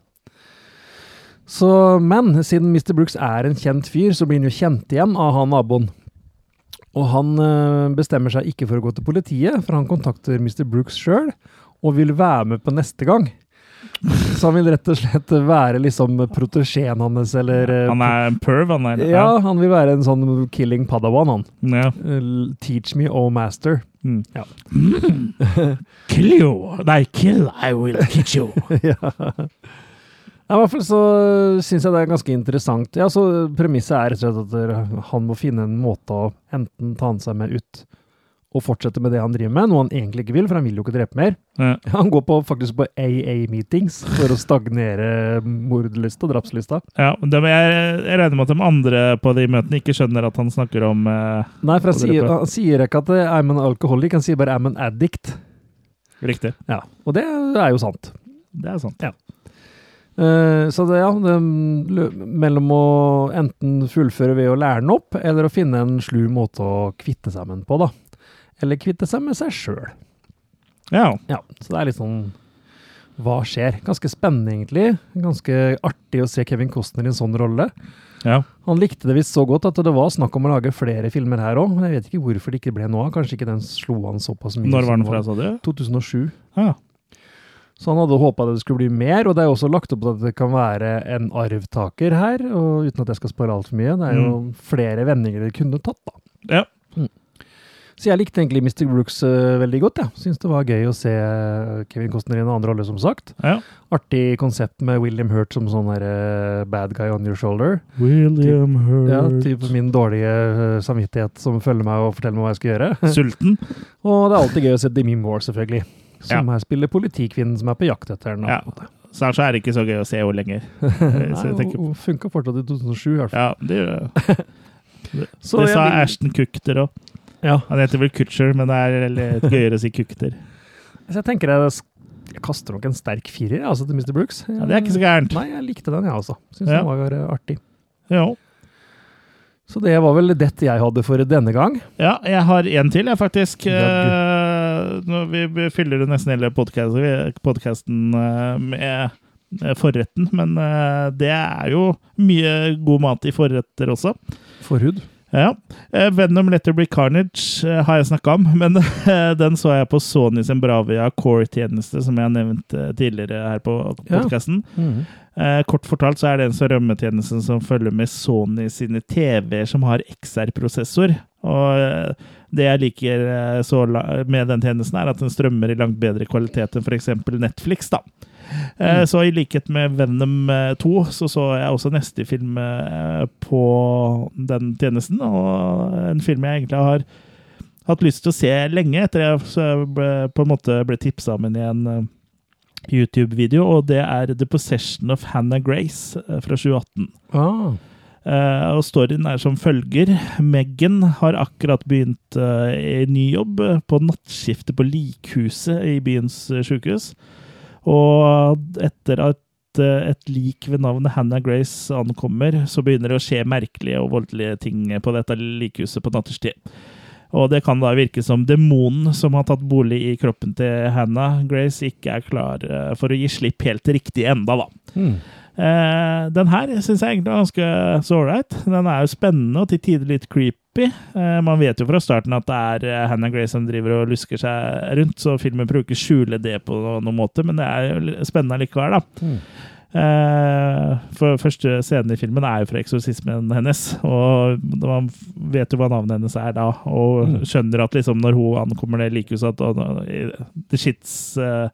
S2: Så, men siden Mr. Brooks er en kjent fyr, så blir han jo kjent igjen av han naboen. Og han eh, bestemmer seg ikke for å gå til politiet, for han kontakter Mr. Brooks sjøl og vil være med på neste gang. Så han vil rett og slett være liksom protesjeen hans, eller eh,
S1: Han er en perv, han er.
S2: Ja, han vil være en sånn killing padawan, han.
S1: ja.
S2: Eh, Teach me, oh master.
S1: Mm.
S2: Ja.
S1: Kill you! Nei, kill, I will teach you.
S2: ja. Ja, I hvert fall så syns jeg det er ganske interessant. Ja, så Premisset er rett og slett at han må finne en måte å enten ta han seg med ut og fortsette med det han driver med, noe han egentlig ikke vil, for han vil jo ikke drepe mer.
S1: Ja.
S2: Han går på, faktisk på AA-meetings for å stagnere mordlysta, drapslysta.
S1: Ja, men jeg, jeg regner med at de andre på de møtene ikke skjønner at han snakker om eh,
S2: Nei, for han sier, han sier ikke at eh, I'm an alcoholic, han sier bare I'm an addict.
S1: Riktig.
S2: Ja, Og det er jo sant.
S1: Det er sant.
S2: Eh, så det, ja, det, mellom å enten fullføre ved å lære den opp, eller å finne en slu måte å kvitte den på, da. Eller kvitte seg med seg sjøl.
S1: Ja.
S2: Ja, så det er litt sånn Hva skjer? Ganske spennende, egentlig. Ganske artig å se Kevin Costner i en sånn rolle.
S1: ja.
S2: Han likte det visst så godt at det var snakk om å lage flere filmer her òg. Jeg vet ikke hvorfor det ikke ble noe av. Kanskje ikke den slo han såpass mye.
S1: Når var den fra, sa du?
S2: 2007.
S1: Ja.
S2: Så han hadde håpa det skulle bli mer, og det er også lagt opp til at det kan være en arvtaker her, og uten at jeg skal spare altfor mye. Det er jo flere vendinger det kunne tatt, da.
S1: Ja.
S2: Så jeg likte egentlig Mr. Brooks uh, veldig godt, jeg. Ja. Syns det var gøy å se eh, Kevin Costner i en annen rolle, som sagt.
S1: ja.
S2: Artig konsept med William Hurt som sånn der uh, bad guy on your shoulder.
S1: William Hurt.
S2: Ja, typ min dårlige uh, samvittighet som følger meg og forteller meg hva jeg skal gjøre.
S1: Sulten.
S2: og det er alltid gøy å se Demi Moore, selvfølgelig. Som
S1: Ja.
S2: her spiller politikvinnen som er på jakt etter den.
S1: Ja. Snart så er det ikke så gøy å se henne lenger.
S2: Nei, hun funka fortsatt i 2007, i hvert fall.
S1: ja, det gjør det.
S2: Det,
S1: det
S2: jeg
S1: sa
S2: vil-
S1: Ashton Kukter òg.
S2: Ja.
S1: Han heter vel Kutcher, men det er gøyere å si Kukter.
S2: Så jeg tenker jeg, jeg kaster nok en sterk firer altså, til Mr. Brooks.
S1: Ja, det er ikke så gærent.
S2: Nei, jeg likte den, jeg også. Syns
S1: Ja.
S2: den var eh, artig.
S1: Ja.
S2: Så det var vel det jeg hadde for denne gang.
S1: Ja, jeg har en til, jeg, faktisk.
S2: Ja,
S1: Eh, vi fyller nesten hele podkasten med eh, forretten, men det er jo mye god mat i forretter også.
S2: Forhud.
S1: Ja. Venom Letter Be Carnage eh, har jeg snakka om, men eh, den så jeg på Sony sin Bravia Core-tjeneste, som jeg nevnte eh, tidligere her på
S2: Ja. Mm.
S1: Eh, kort fortalt så er det en sånn rømmetjenesten som følger med Sony sine TV-er som har XR-prosessor. Og eh, det jeg liker eh, så med den tjenesten, er at den strømmer i langt bedre kvalitet enn f.eks. Netflix. da. Eh,
S2: Mm.
S1: Så i likhet med Venom eh, 2, så så jeg også neste film eh, på den tjenesten. Og en film jeg egentlig har hatt lyst til å se lenge, etter jeg ble, på en måte ble tipsa om den i en eh, YouTube-video, og det er The Possession of Hannah Grace eh, fra 2018.
S2: Ah,
S1: Uh, og storyen er som følger. Meghan har akkurat begynt uh, i ny jobb eh, på nattskiftet på likhuset i byens uh, sykehus. Og etter at eh, et lik ved navnet Hannah Grace ankommer, så begynner det å skje merkelige og voldelige ting på dette likhuset på nattestid. Og det kan da virke som demonen som har tatt bolig i kroppen til Hannah Grace, ikke er klar eh, for å gi slipp helt riktig enda, da.
S2: Hmm.
S1: Eh, den her syns jeg egentlig er ganske så ålreit. Den er jo spennende og til tider litt creepy. Eh, man vet jo fra starten at det er eh, Hannah Grace som driver og lusker seg rundt, så filmen prøver ikke å skjule det på noen måte, men det er jo spennende likevel, da.
S2: Mm.
S1: Eh, for første scenen i filmen er jo fra eksorsismen hennes, og man vet jo hva navnet hennes er da, og
S2: Mm.
S1: skjønner at liksom når hun ankommer det likehuset, at og, the shit's uh,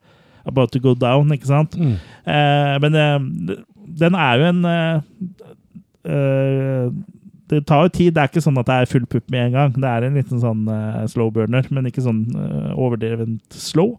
S1: about to go down, ikke sant?
S2: Mm.
S1: Eh, men eh, den er jo en eh, Det tar jo tid. Det er ikke sånn at det er full pupp med en gang. Det er en liten sånn eh, slow burner, men ikke sånn overdrevent slow.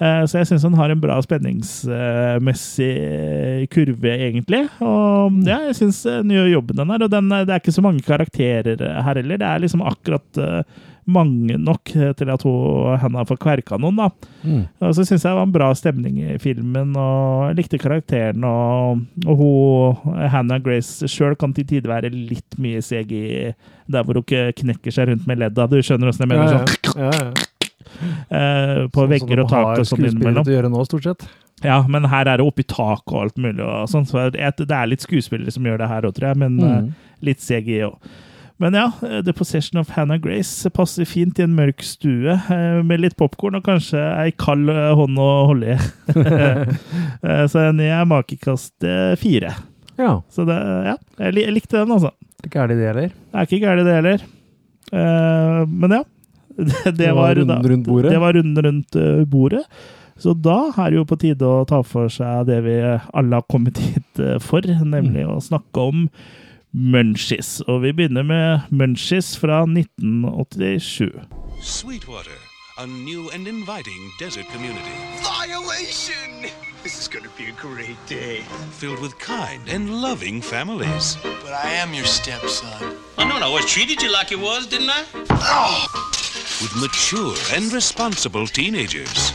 S1: Eh, så jeg syns han har en bra spenningsmessig eh, kurve, egentlig. Og ja, jeg syns den gjør jobben, den her. Og den, det er ikke så mange karakterer her heller. Det er liksom akkurat eh, mange nok til at hun, Hannah får kverka noen, da.
S2: Mm.
S1: Og så syns jeg det var en bra stemning i filmen, og jeg likte karakteren. Og, og hun, Hannah Grace sjøl kan til tider være litt mye seg i der hvor hun ikke knekker seg rundt med ledda. Du skjønner åssen jeg mener?
S2: Ja,
S1: sånn
S2: ja. Ja, ja.
S1: Eh, På
S2: Sånn
S1: vegger og tak og sånn innimellom.
S2: å gjøre nå, stort sett.
S1: Ja, men her er det oppi tak og alt mulig. og sånn, så Det er litt skuespillere som gjør det her òg, tror jeg, men
S2: Mm.
S1: eh, litt CGI òg. Men ja, eh, The Possession of Hannah Grace passer fint i en mørk stue med litt popkorn og kanskje ei kald hånd å holde i. Så den er makekast fire.
S2: Ja,
S1: Så det, ja, jeg, likte den, altså.
S2: Det er det det heller.
S1: Det er ikke gærent, det heller. Men ja. Det, det, var,
S2: runden rundt bordet.
S1: Det var runden rundt eh, bordet. Så da er det jo på tide å ta for seg det vi alle har kommet hit eh, for, nemlig å snakke om Munchies. Og vi begynner med Munchies fra 1987.
S3: Sweetwater, a new and inviting desert community
S4: Violation! This is gonna be a great day.
S3: filled with kind and loving families.
S4: But I am your stepson.
S5: I know, I treated you like it was, didn't I?
S3: With mature and responsible teenagers.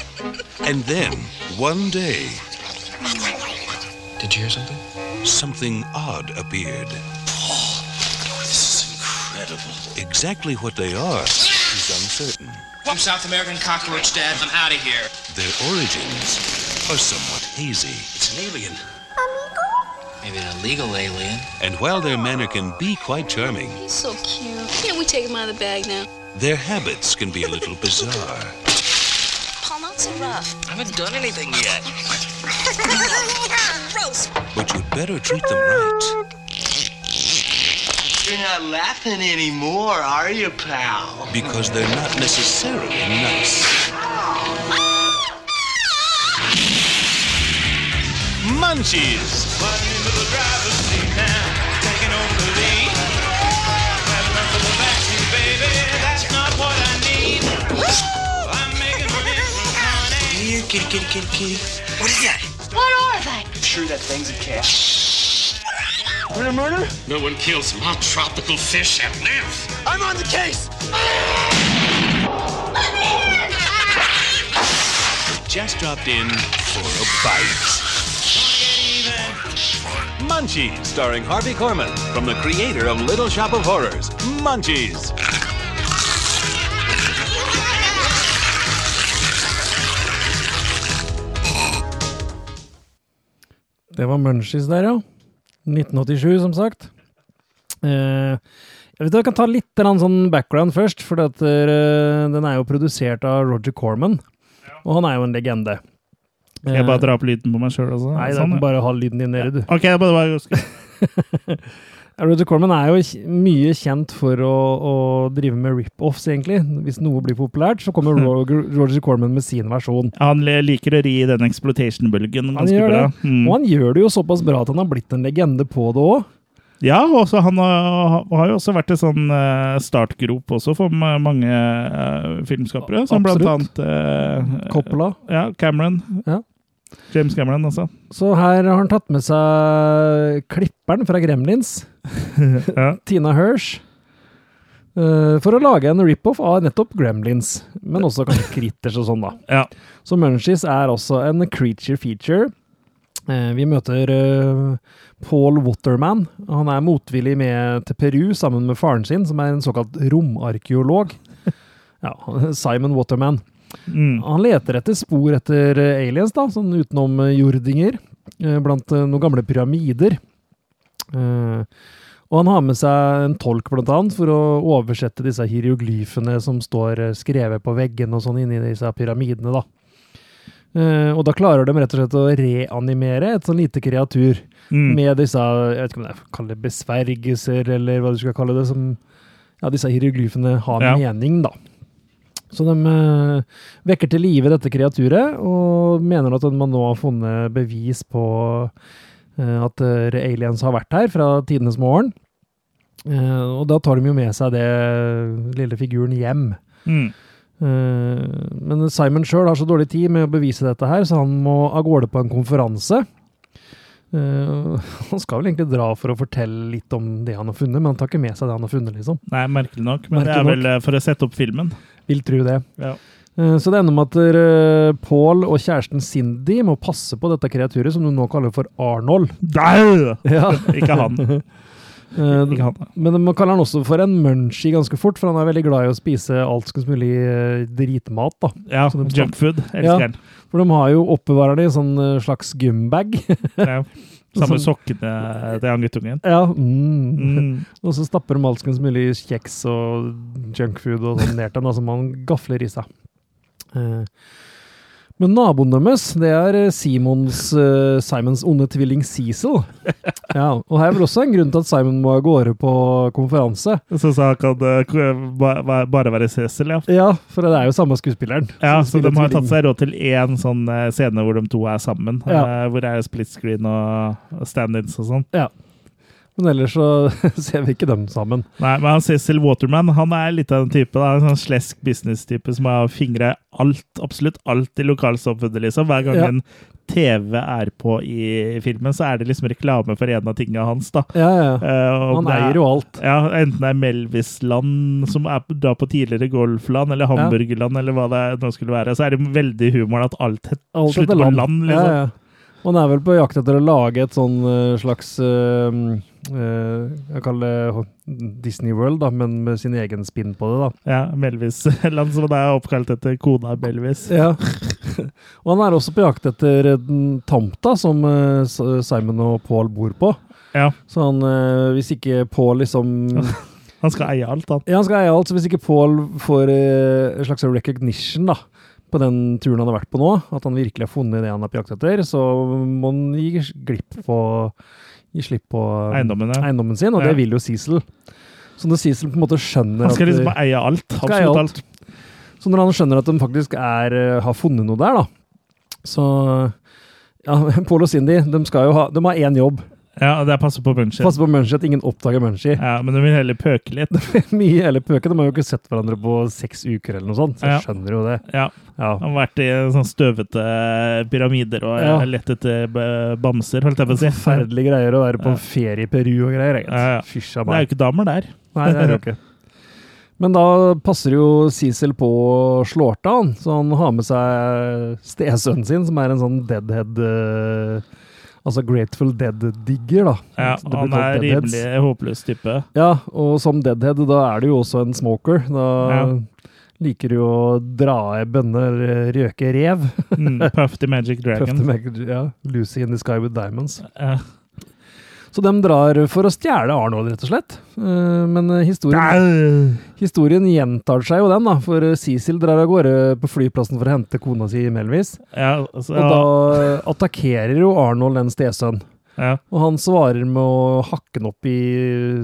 S3: And then, one day,
S4: Did you hear something?
S3: something odd appeared.
S5: Oh, This is incredible.
S3: Exactly what they are is uncertain.
S5: I'm South American cockroach, Dad. I'm out of here.
S3: Their origins are somewhat hazy.
S5: It's an alien. Maybe an illegal alien.
S3: And while their manner can be quite charming,
S6: He's so cute. Can't we take him out of the bag now?
S3: Their habits can be a little bizarre.
S6: Paul, not so rough.
S5: I haven't done anything yet.
S6: Gross.
S3: But you'd better treat them right.
S4: You're not laughing anymore, are you, pal?
S3: because they're not necessarily nice.
S7: Munchies.
S4: Kitty, kitty, kitty, kitty. What is that?
S6: What are they?
S4: You sure that thing's a cat? Murder, murder?
S5: No one kills my tropical fish that live.
S4: I'm on the case!
S3: Just dropped in for a bite.
S7: Munchies, starring Harvey Korman, from the creator of Little Shop of Horrors. Munchies.
S2: Det var Munchies der, ja. 1987, som sagt. Eh, jeg vet, jeg kan ta litt sånn background først, for eh, den er jo produsert av Roger Corman. Og han er jo en legende.
S1: Skal jeg bare dra opp lyden på meg sjøl også?
S2: Nei,
S1: Sånn,
S2: kan bare ha lyden din nede, du.
S1: Ok, bare, bare
S2: Roger Corman er jo mye kjent for å, å drive med rip-offs, egentlig. Hvis noe blir populært, så kommer Roger, Roger Corman med sin versjon.
S1: Han liker å ri den exploitation-bølgen ganske bra. Mm.
S2: Og han gjør det jo såpass bra at han har blitt en legende på det òg.
S1: Ja, og han har, har jo også vært en sånn eh, startgrop også for mange eh, filmskapere. Som blant
S2: Absolutt.
S1: annet eh,
S2: Coppola.
S1: Ja, Cameron.
S2: Ja.
S1: James Cameron, altså.
S2: Så her har han tatt med seg klipperen fra Gremlins,
S1: Ja.
S2: Tina Hirsch, eh, for å lage en rip-off av nettopp Gremlins, men også kanskje Critters og sånn, da.
S1: ja.
S2: Så Munchies er også en creature feature. Eh, Vi møter eh, Paul Waterman. Han er motvillig med til Peru sammen med faren sin, som er en såkalt romarkeolog. Ja, Simon Waterman.
S1: Mm.
S2: Han leter etter spor etter eh, aliens, da, sånn utenom eh, eh, blant noen gamle pyramider. Og han har med seg en tolk, blant annet, for å oversette disse hieroglyfene som står skrevet på veggene og sånn inni disse pyramidene, da. Og da klarer de rett og slett å reanimere et sånn lite kreatur
S1: Mm.
S2: med disse, jeg vet ikke om det er kalle det besvergelser, eller hva du skal kalle det, som ja, disse hieroglyfene har
S1: Ja.
S2: mening, da. Så de eh, vekker til live dette kreaturet, og mener at man nå har funnet bevis på eh, at eh, aliens har vært her fra tidenes morgen. Og da tar de jo med seg det lille figuren hjem.
S1: Mm.
S2: Men Simon sjøl har så dårlig tid med å bevise dette her, så han må av gårde på en konferanse. Uh, han skal vel egentlig dra for å fortelle litt om det han har funnet, men han tar ikke med seg det han har funnet, liksom.
S1: Nei, merkelig nok. Men det er vel for å sette opp filmen.
S2: Vil tro det.
S1: Ja.
S2: Eh, Så det ender med at eh, Paul og kjæresten Cindy må passe på dette kreaturet, som du nå kaller for Arnold.
S1: Nei!
S2: Ja.
S1: Ikke han.
S2: Eh,
S1: Ikke han.
S2: Men man kaller han også for en munchie ganske fort, for han er veldig glad i å spise alt som mulig dritmat. da.
S1: Ja, junkfood.
S2: Ja.
S1: Elsker den.
S2: For de har jo oppbevarer det i en sånn slags gymbag.
S1: Ja. Samme sokkene til han guttungen.
S2: ja, mm.
S1: Mm.
S2: Og så stapper de alskens mulig kjeks og junkfood og sånn ned til da, som han gafler i seg. Eh, Men naboen deres, det er eh, Simons, uh, Simons onde tvilling Cecil. Ja, og her er vel også en grunn til at Simon må av gårde på konferanse.
S1: Så så han kan uh, ba- bare være Cecil, ja.
S2: Ja, for det er jo samme skuespilleren.
S1: Ja, så de har tatt seg råd til én sånn eh, scene hvor de to er sammen.
S2: Ja.
S1: Uh, Hvor det er split screen og stand-ins og sånn.
S2: Men ellers så ser vi ikke dem sammen.
S1: Nei, men han Cecil Waterman han er litt av den type. Da, en sånn slesk business-type som har fingre alt, absolutt alt i lokalsamfunnet. liksom. Hver gang
S2: Ja.
S1: en TV er på i filmen, så er det liksom reklame for en av tingene hans. da.
S2: Ja, ja.
S1: Eh,
S2: Han
S1: er-
S2: eier jo alt.
S1: Ja, Enten det er Melvis-land, som er da på tidligere golfland, eller Hamburgerland, eller hva det nå skulle være. Så er det veldig humoren at alt
S2: Alt
S1: slutter på
S2: land.
S1: liksom.
S2: Ja, ja. Man er vel på jakt etter å lage et sånn eh, slags eh, Jeg kaller det Disney World, da, men med sin egen spinn på det, da.
S1: Ja, Melvis-land, som er oppkalt etter kona Melvis.
S2: Ja. og han er også på jakt etter den tomta som eh, Simon og Paul bor på.
S1: Ja,
S2: Så han, eh, hvis ikke Paul liksom
S1: Han skal eie alt, han.
S2: Ja, han skal eie alt, så hvis ikke Paul får eh, en slags recognition, da, på den turen han har vært på nå, at han virkelig har funnet det han er på jakt etter, så må han gi glipp på Gi slipp på eh,
S1: Eiendommen, ja.
S2: eiendommen sin, og det vil jo Cecil. Så når Cecil på en måte skjønner
S1: Han skal
S2: at
S1: liksom eie alt. Absolutt
S2: alt.
S1: alt.
S2: Så når han skjønner at de faktisk er, eh, har funnet noe der, da, så ja, Pål og Cindy de ha, de har én jobb.
S1: Ja, det er passe på Munchie.
S2: Passe på Munchie, at ingen oppdager Munchie.
S1: Ja, men de vil heller pøke litt.
S2: Mye heller pøke. De har jo ikke sett hverandre på seks uker eller noe sånt, så jeg
S1: Ja.
S2: skjønner jo det.
S1: Ja,
S2: Ja.
S1: De har vært i sånne støvete pyramider og
S2: Ja.
S1: lett etter bamser, holdt jeg på å si.
S2: Forferdelige greier å være på
S1: Ja.
S2: ferie i Peru og greier.
S1: Ja, ja.
S2: Fysj a
S1: Det er jo ikke damer der.
S2: Nei, det er det jo ikke. Men da passer jo Cecil på å slå til han, så han har med seg stesønnen sin, som er en sånn deadhead eh, Altså Grateful Dead-digger, da.
S1: Ja, han er rimelig håpløs type.
S2: Ja, og som deadhead, da er du jo også en smoker. Da
S1: Ja.
S2: liker du å dra i bønner, røke rev.
S1: Mm, Puff the Magic
S2: Puff the
S1: Dragon.
S2: Ja, Lucy in the Sky with Diamonds.
S1: Ja.
S2: Så de drar for å stjele Arnold, rett og slett. Eh, Men eh, historien, historien gjentar seg jo den, da. For eh, Cecil drar av gårde på flyplassen for å hente kona si Melvis.
S1: Ja, altså,
S2: Og da attakkerer jo Arnold en stesønn.
S1: ja,
S2: Og han svarer med å hakke den opp i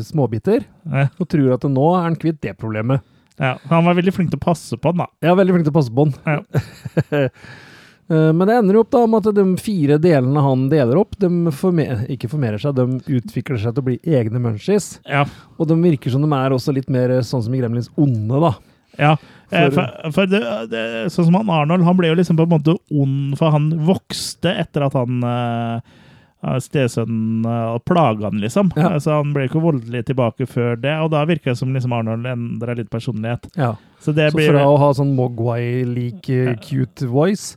S2: småbiter.
S1: ja,
S2: Og tror at nå er han kvitt det problemet.
S1: ja. Han var veldig flink til å passe på den, da.
S2: Er veldig flink til å passe på den.
S1: Ja.
S2: Eh, Men det ender jo opp da med at de fire delene han deler opp, de former, ikke formerer seg, de utvikler seg til å bli egne munchies.
S1: Ja,
S2: Og de virker som de er også litt mer sånn som i Gremlins onde, da.
S1: ja. Eh,
S2: For-
S1: For, for det, det, sånn som han Arnold, han ble jo liksom på en måte ond, for han vokste etter at han uh, Stesønnen uh, plaga han, liksom.
S2: Ja.
S1: Så han ble ikke voldelig tilbake før det, og da virka det som liksom Arnold endra litt personlighet.
S2: Ja.
S1: Så det
S2: Så
S1: blir
S2: fra å ha sånn Mogwai-like eh, cute voice,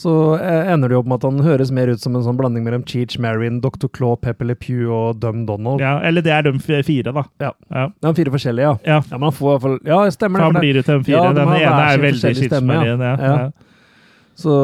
S2: så eh, ender det jo opp med at han høres mer ut som en sånn blanding mellom Cheech Marin, Dr. Claw, Pepper Le Pew og Dum Donald.
S1: ja, Eller det er de fire, da.
S2: Ja.
S1: Ja.
S2: Er fire forskjellige, ja.
S1: Ja.
S2: Ja, men får for, Ja, stemmer det.
S1: han blir jo til de fire.
S2: Ja, de
S1: Den ene er veldig
S2: Cheech Ja.
S1: Ja.
S2: Ja. Så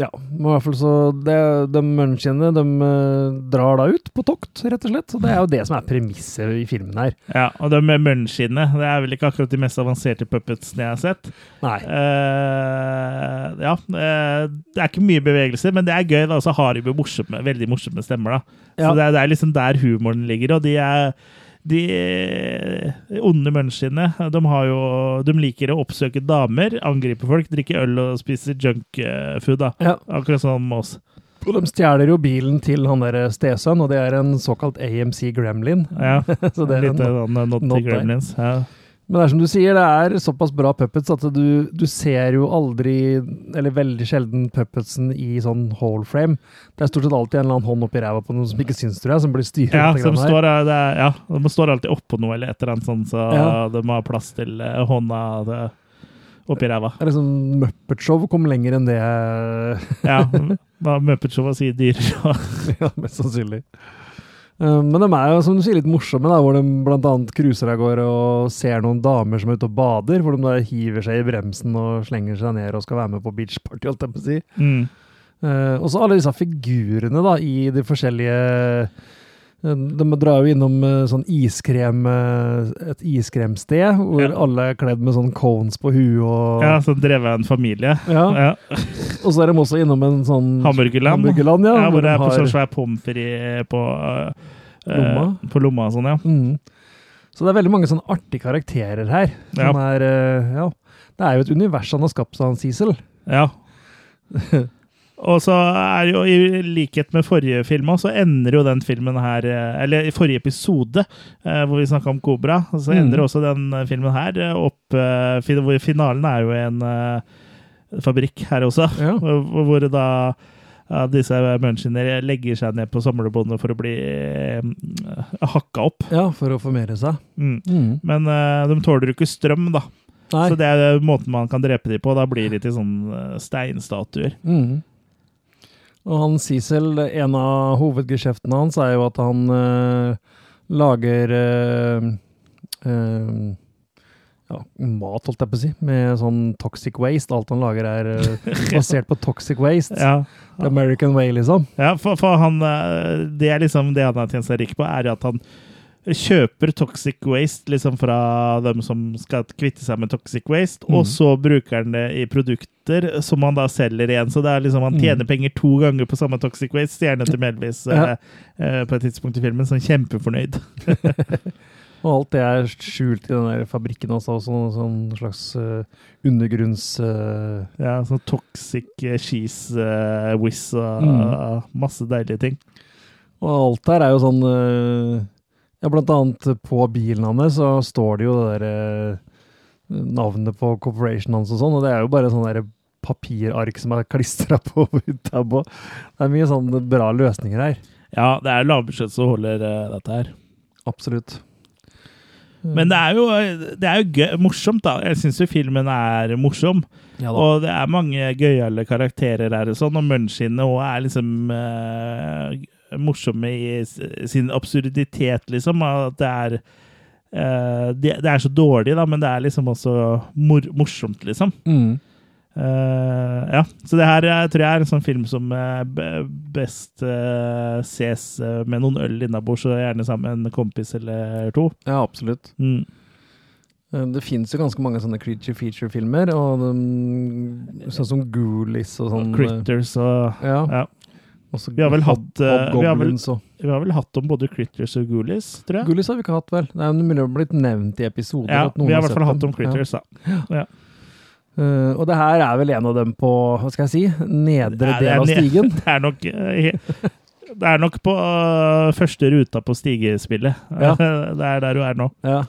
S2: ja, men i hvert fall så det, De munchiene de eh, drar da ut på tokt, rett og slett. Så det er jo det som er premisset i filmen her.
S1: Ja, og de munchiene det er vel ikke akkurat de mest avanserte puppetsene jeg har sett.
S2: Nei.
S1: Uh, ja, uh, det er ikke mye bevegelse, men det er gøy. da, Og så har de jo morsomme, veldig morsomme stemmer. da.
S2: Ja.
S1: Så det er, det er liksom der humoren ligger, og de er de onde menneskene de, har jo, de liker å oppsøke damer, angripe folk, drikke øl og spise junkfood.
S2: Ja.
S1: Akkurat med oss.
S2: Og de stjeler jo bilen til han der stesønn, og det er en såkalt AMC Gremlin.
S1: Ja,
S2: Så det er
S1: Litt
S2: en-
S1: sånn Naughty
S2: not there.
S1: Gremlins. Ja.
S2: Men det er som du sier, det er såpass bra puppets at du, du ser jo aldri, eller veldig sjelden, puppetsen i sånn whole frame. Det er stort sett alltid en eller annen hånd oppi ræva på noen som ikke syns, tror jeg, som blir styret.
S1: Ja, som står, eh, det er, ja, de står alltid oppå noe eller et eller annet sånn, så
S2: Ja.
S1: de har plass til eh, hånda det, oppi ræva.
S2: Det er liksom Muppet Show kom lenger enn det
S1: Ja, da Muppet Show og sier dyr.
S2: Ja, mest sannsynlig. Eh, Men de er jo, som du sier, litt morsomme, da, hvor de annet cruiser av gårde og ser noen damer som er ute og bader, hvor de da hiver seg i bremsen og slenger seg ned og skal være med på beachparty, holdt jeg på å si.
S1: Mm.
S2: Uh, og så alle disse figurene da, i de forskjellige De drar jo innom eh, sånn iskrem, eh, et iskremsted, hvor
S1: Ja.
S2: alle er kledd med sånn cones på huet og
S1: Ja, så drevet av en familie.
S2: Ja.
S1: Ja.
S2: Og så er de også innom en sånn
S1: Hamburgerland.
S2: Hamburgerland, ja,
S1: Ja, hvor det er
S2: de
S1: på
S2: har-
S1: sånn svær pommes frites på uh,
S2: Lomma.
S1: På lomma og sånn, ja.
S2: Mm. Så det er veldig mange sånne artige karakterer her. Som er uh, Ja. Det er jo et univers han har skapt seg, han Cecil.
S1: Ja. Og så er jo, i likhet med forrige film så ender jo den filmen her eh, Eller i forrige episode, eh, hvor vi snakka om Kobra, så
S2: Mm.
S1: ender også den eh, filmen her opp hvor Finalen er jo en fabrikk her også,
S2: Ja.
S1: hvor da ja, disse munchene legger seg ned på samlebåndet for å bli eh, hakka opp.
S2: Ja, for å formere seg.
S1: Mm.
S2: Mm.
S1: Men eh, de tåler jo ikke strøm, da.
S2: Nei.
S1: Så det er måten man kan drepe dem på. Da blir de til sånne steinstatuer.
S2: Mhm. Og han Cecil, en av hovedgeskjeftene hans er jo at han eh, lager eh, eh, ja, mat, holdt jeg på å si, med sånn toxic waste. Alt han lager er basert på toxic waste.
S1: Ja,
S2: The American way, liksom.
S1: ja for, for han Det er liksom det han har tjent seg rik på, er at han kjøper toxic waste liksom fra dem som skal kvitte seg med toxic waste, og
S2: Mhm.
S1: så bruker han det i produkter som han da selger igjen. Så det er liksom han tjener penger to ganger på samme toxic waste, stjerne til Melvis.
S2: Ja.
S1: eh, eh, på et tidspunkt i filmen. Sånn kjempefornøyd.
S2: Og alt det er skjult i den der fabrikken også, og sånn, sånn slags uh, undergrunns... Uh,
S1: Ja, sånn toxic cheese uh, whiz og
S2: mm.
S1: masse deilige ting.
S2: Og alt her er jo sånn Ja, blant annet på bilen hans så står det jo det der eh, navnet på corporation hans og sånn, og det er jo bare sånn der papirark som er klistra på utapå. Det er mye sånn bra løsninger her.
S1: Ja, det er lavbudsjett som holder eh, dette her.
S2: Absolutt.
S1: Men det er jo, det er jo gøy, morsomt, da. Jeg syns jo filmen er morsom.
S2: ja.
S1: Og det er mange gøyale karakterer her, og sånn, og munchiene òg er liksom eh, morsomme i sin absurditet, liksom. At det er eh, det, det er så dårlig, da, men det er liksom også mor morsomt, liksom.
S2: Mm.
S1: Uh, ja, så det her jeg tror jeg er en sånn film som eh, best uh, ses eh, med noen øl innabords, og gjerne sammen med en kompis eller to.
S2: ja, absolutt.
S1: Mm.
S2: Eh, Det fins jo ganske mange sånne creature feature-filmer, og de, sånn som Goolies og sånn. eh,
S1: Critters og
S2: Ja.
S1: ja.
S2: Også
S1: Vi har vel
S2: Hob-
S1: hatt, eh, vi har vel- Vi har vel hatt om både Critters og Goolies, tror jeg.
S2: Goolies har vi ikke hatt, vel? Det er mulig det har blitt nevnt i episoder.
S1: Ja,
S2: at noen
S1: vi har i hvert fall hatt om Critters, da.
S2: Ja. Uh, og det her er vel en av dem på, hva skal jeg si, nedre del av stigen.
S1: Det er nok eh, Det er nok på uh, første ruta på stigespillet.
S2: Ja.
S1: det er der du er nå.
S2: Ja.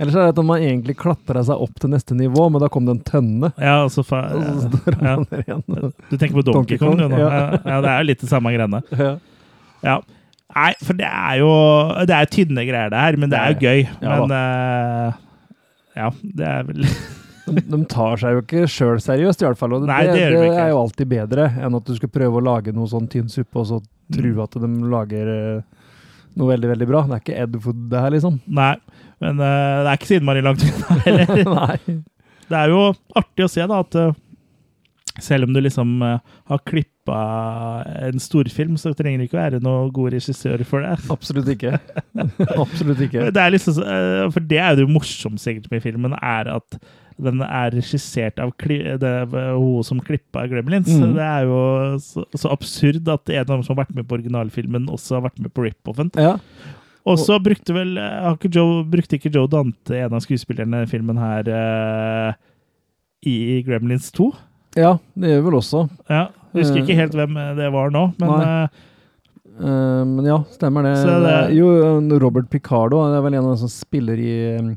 S2: Ellers er det at man egentlig klatra seg opp til neste nivå, men da kom det en tønne.
S1: Ja, altså fa
S2: Og så står
S1: ja.
S2: man der igjen.
S1: Du tenker på Donkey
S2: Donkey
S1: Kong,
S2: Kong,
S1: du nå?
S2: ja.
S1: Ja. det er jo litt det samme greiene.
S2: Ja.
S1: Ja. Nei, for det er jo Det er tynne greier, det her, men det er jo gøy.
S2: Ja
S1: Men uh, ja, det er vel
S2: De, tar seg jo ikke sjøl seriøst, i hvert fall. Og det,
S1: Nei, det
S2: det,
S1: gjør de ikke.
S2: er jo alltid bedre enn at du skal prøve å lage noe sånn tynn suppe, og så tro
S1: Mm.
S2: at de lager eh, noe veldig, veldig bra. Det er ikke Ed Wood, det her, liksom.
S1: Nei. Men uh, det er ikke så innmari langt unna heller.
S2: Nei.
S1: Det er jo artig å se da at uh, selv om du liksom uh, har klippa en storfilm, så trenger du ikke være noen god regissør for det.
S2: Absolutt ikke. Absolutt ikke.
S1: Det er liksom, for det er jo det morsomste egentlig med filmen, er at den er regissert av hun som klippa Gremlins.
S2: Mm.
S1: Det er jo så, så absurd at en av dem som har vært med på originalfilmen, også har vært med på rip-offen.
S2: Ja.
S1: Og så brukte vel eh, ikke Joe, brukte ikke Joe Dante, en av skuespillerne i filmen her, eh, i Gremlins 2?
S2: ja, det gjør vel også.
S1: Ja, Husker ikke
S2: Eh,
S1: helt hvem det var nå, men eh,
S2: Eh, men ja, stemmer det.
S1: Det-
S2: Jo, eh, Robert Picardo det er vel en av dem som spiller i, eh,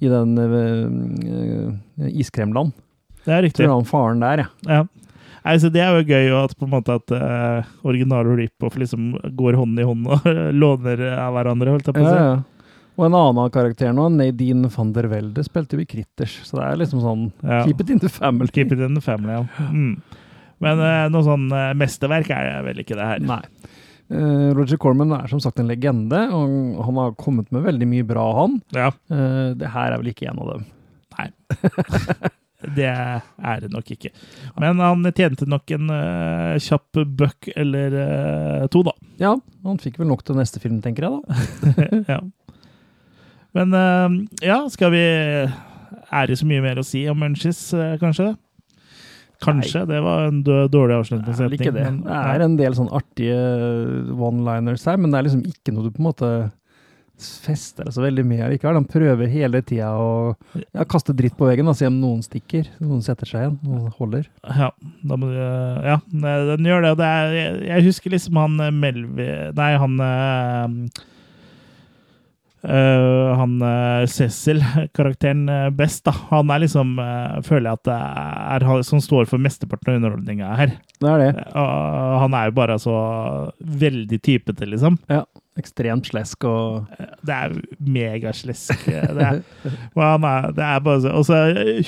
S2: i den uh, Iskremland.
S1: det er riktig.
S2: Tror han faren der, ja.
S1: Ja. Nei, så det er jo gøy at på en måte at uh, original og rip-off liksom går hånd i hånd og låner av hverandre, holdt jeg på å si.
S2: ja. Og en annen av karakterene, Nadine van der Velde, spilte jo i Critters. Så det er liksom sånn
S1: Ja.
S2: Keep it in the family.
S1: Keep it in the family, ja. Mm. Men uh, noe sånn uh, mesterverk er det vel ikke det her.
S2: Nei. Eh, Roger Corman er som sagt en legende, og han har kommet med veldig mye bra, han.
S1: Ja,
S2: Eh, det her er vel ikke en av dem. Nei.
S1: det er det nok ikke. Men han tjente nok en uh, kjapp buck eller uh, to, da.
S2: Ja, han fikk vel nok til neste film, tenker jeg da.
S1: ja. Men uh, ja, skal vi Er det så mye mer å si om Munchies, eh, kanskje? Nei. Det var en dårlig avslutning.
S2: ikke det.
S1: men-
S2: Det er en del sånn artige one-liners her, men det er liksom ikke noe du på en måte fester deg så veldig med likevel. Han prøver hele tida å ja, kaste dritt på veggen og se om noen stikker. Noen setter seg igjen og holder.
S1: Ja, da må du, ja, den gjør det. og det er, jeg, husker liksom han eh, Melvi Nei, han eh, han eh, Cecil, karakteren eh, best, da. Han er liksom uh, Føler jeg at det er han som står for mesteparten av underholdninga her.
S2: Det er det.
S1: Uh, han er jo bare så veldig typete, liksom.
S2: Ja. Ekstremt slesk og
S1: Det er megaslesk. Det er, og er, det er bare så, Og så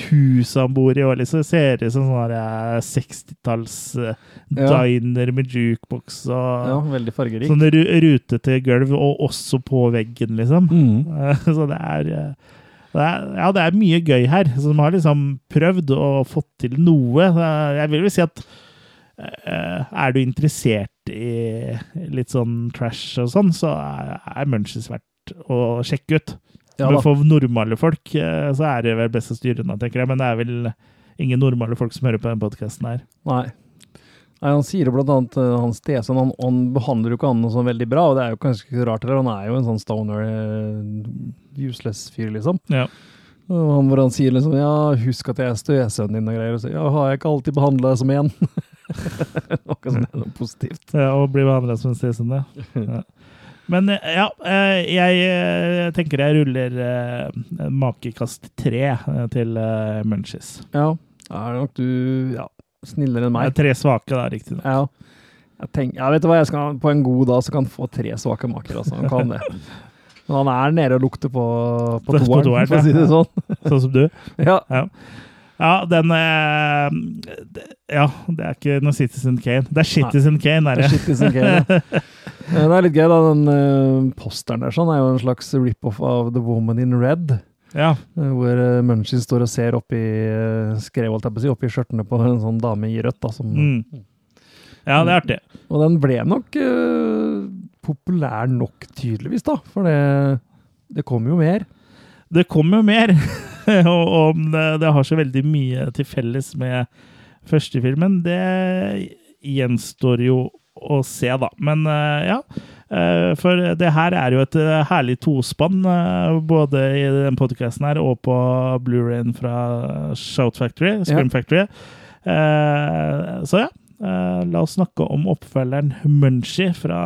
S1: huset han bor i, òg, liksom ser ut som sånn der, eh, 60-talls eh,
S2: Ja.
S1: diner med jukebox og
S2: ja, veldig fargerik.
S1: Sånn ru rutete gulv, og også på veggen, liksom.
S2: Mm.
S1: Eh, Så det er, eh, det er Ja, det er mye gøy her, Så de har liksom prøvd og fått til noe. Eh, Jeg vil vel si at eh, er du interessert i litt sånn trash og sånn, så er, Munchies verdt å sjekke ut.
S2: Ja
S1: Men for normale folk eh, så er det vel best å styre unna, tenker jeg. Men det er vel ingen normale folk som hører på den podkasten her.
S2: Nei. Nei, Han sier blant annet uh, hans stesønn, han, han behandler jo ikke han sånn veldig bra, og det er jo kanskje ikke så rart, eller han er jo en sånn stoner, uh, useless fyr, liksom.
S1: Ja.
S2: Og han, hvor han sier liksom, ja, husk at jeg er stesønnen din og greier, og så, ja, har jeg ikke alltid behandlet deg som en? Noe som er noe positivt.
S1: Ja, og bli behandla som en stesønn, ja. Men eh, ja, eh, jeg eh, tenker jeg ruller makekast tre til Munchies.
S2: Ja, da er nok du, ja, snillere enn meg.
S1: tre svake, da, riktignok.
S2: Ja. Jeg tenker, ja, vet du hva, jeg skal, på en god dag så kan han få tre svake maker, altså, han kan det. Men han er nede og lukter på, på toeren, for å si det sånn.
S1: Sånn som du.
S2: Ja,
S1: Ja. Ja, den eh, Ja, det er ikke noe Citizen Kane. Det er Citizen Kane, er
S2: det er
S1: det.
S2: Citizen Kane, ja. Eh, Det er litt gøy, da. Den eh, posteren der sånn er jo en slags rip-off av The Woman in Red.
S1: Ja.
S2: Hvor Munchies står og ser oppi skrev, si, oppi skjørtene på en sånn dame i rødt. da, som...
S1: Mm. Ja, det er artig.
S2: Og den ble nok uh, populær nok, tydeligvis, da. For det, det kom jo mer.
S1: Det kom jo mer. og om det, har så veldig mye til felles med første filmen, det gjenstår jo å se, da. Men eh, ja. eh, For det her er jo et eh, herlig tospann, både i den podkasten her og på Blu-rayen fra Shout Factory, Scream Factory. Eh, Så ja. La oss snakke om oppfølgeren Munchie fra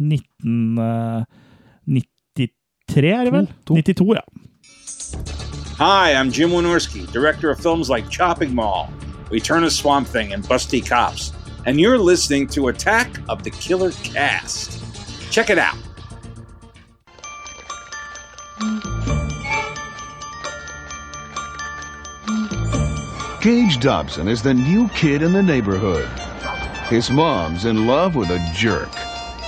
S1: 1993, er det vel? 92, ja.
S8: Hi, I'm Jim Wynorski, director of films like Chopping Mall, Return of Swamp Thing, and Busty Cops. And you're listening to Attack of the Killer Cast. Check it out.
S9: Gage Dobson is the new kid in the neighborhood. His mom's in love with a jerk.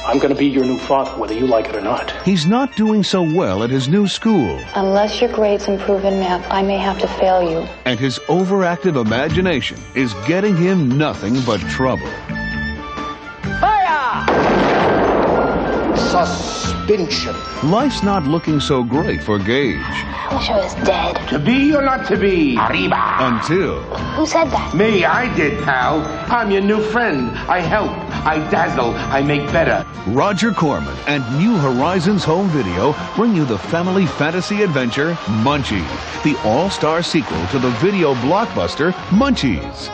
S10: I'm going to be your new father, whether you like it or not.
S9: He's not doing so well at his new school,
S11: Unless your grades improve in math, I may have to fail you.
S9: and his overactive imagination is getting him nothing but trouble.
S10: Suspension.
S9: Life's not looking so great for Gage
S11: I wish I was dead.
S12: To be or not to be? Arriba.
S9: until
S11: Who said that?
S12: Me, I did, pal. I'm your new friend. I help. I dazzle. I make better.
S9: Roger Corman and New Horizons Home Video bring you the family fantasy adventure Munchie, the all-star sequel to the video blockbuster Munchies.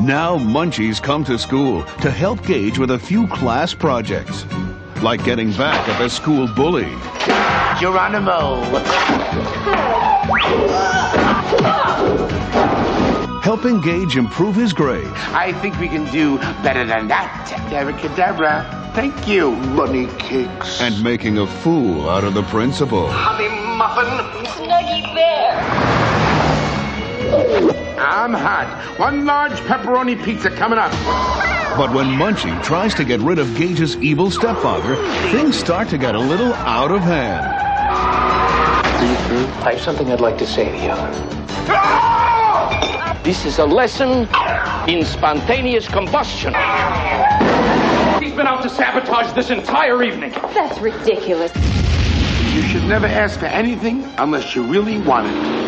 S9: Now Munchies come to school to help Gage with a few class projects, like getting back at the school bully,
S12: Geronimo.
S9: helping Gage improve his grades,
S12: I think we can do better than that. Abracadabra. Thank you. Bunny cakes.
S9: and making a fool out of the principal.
S12: honey muffin.
S11: Snuggy Bear.
S12: I'm hot. One large pepperoni pizza coming up.
S9: But when Munchie tries to get rid of Gage's evil stepfather, things start to get a little out of hand.
S10: I have something I'd like to say to you. This is a lesson in spontaneous combustion. He's been out to sabotage this entire evening.
S11: That's ridiculous.
S12: You should never ask for anything unless you really want it.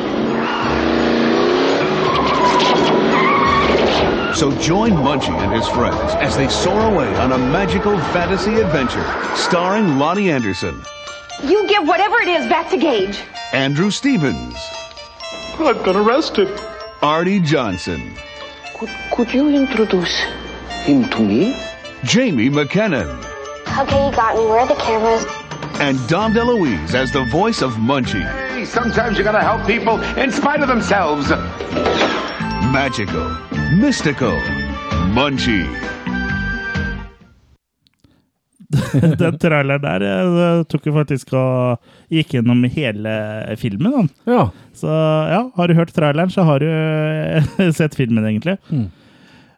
S9: So join Munchie and his friends as they soar away on a magical fantasy adventure starring Lonnie Anderson,
S11: You give whatever it is back to Gage.
S9: Andrew Stevens,
S10: I've been arrested.
S9: Artie Johnson,
S10: Could, could you introduce him to me?
S9: Jamie McKennan,
S11: Okay, you got me. Where are the cameras?
S9: and Dom DeLuise as the voice of Munchie.
S12: Hey, sometimes you gotta help people in spite of themselves.
S9: Magical, mystical, Munchie.
S1: Den traileren der jeg tok jo faktisk og gikk gjennom hele filmen.
S2: Ja.
S1: Så ja, har du hørt traileren, så har du eh, sett filmen, egentlig.
S2: Mm.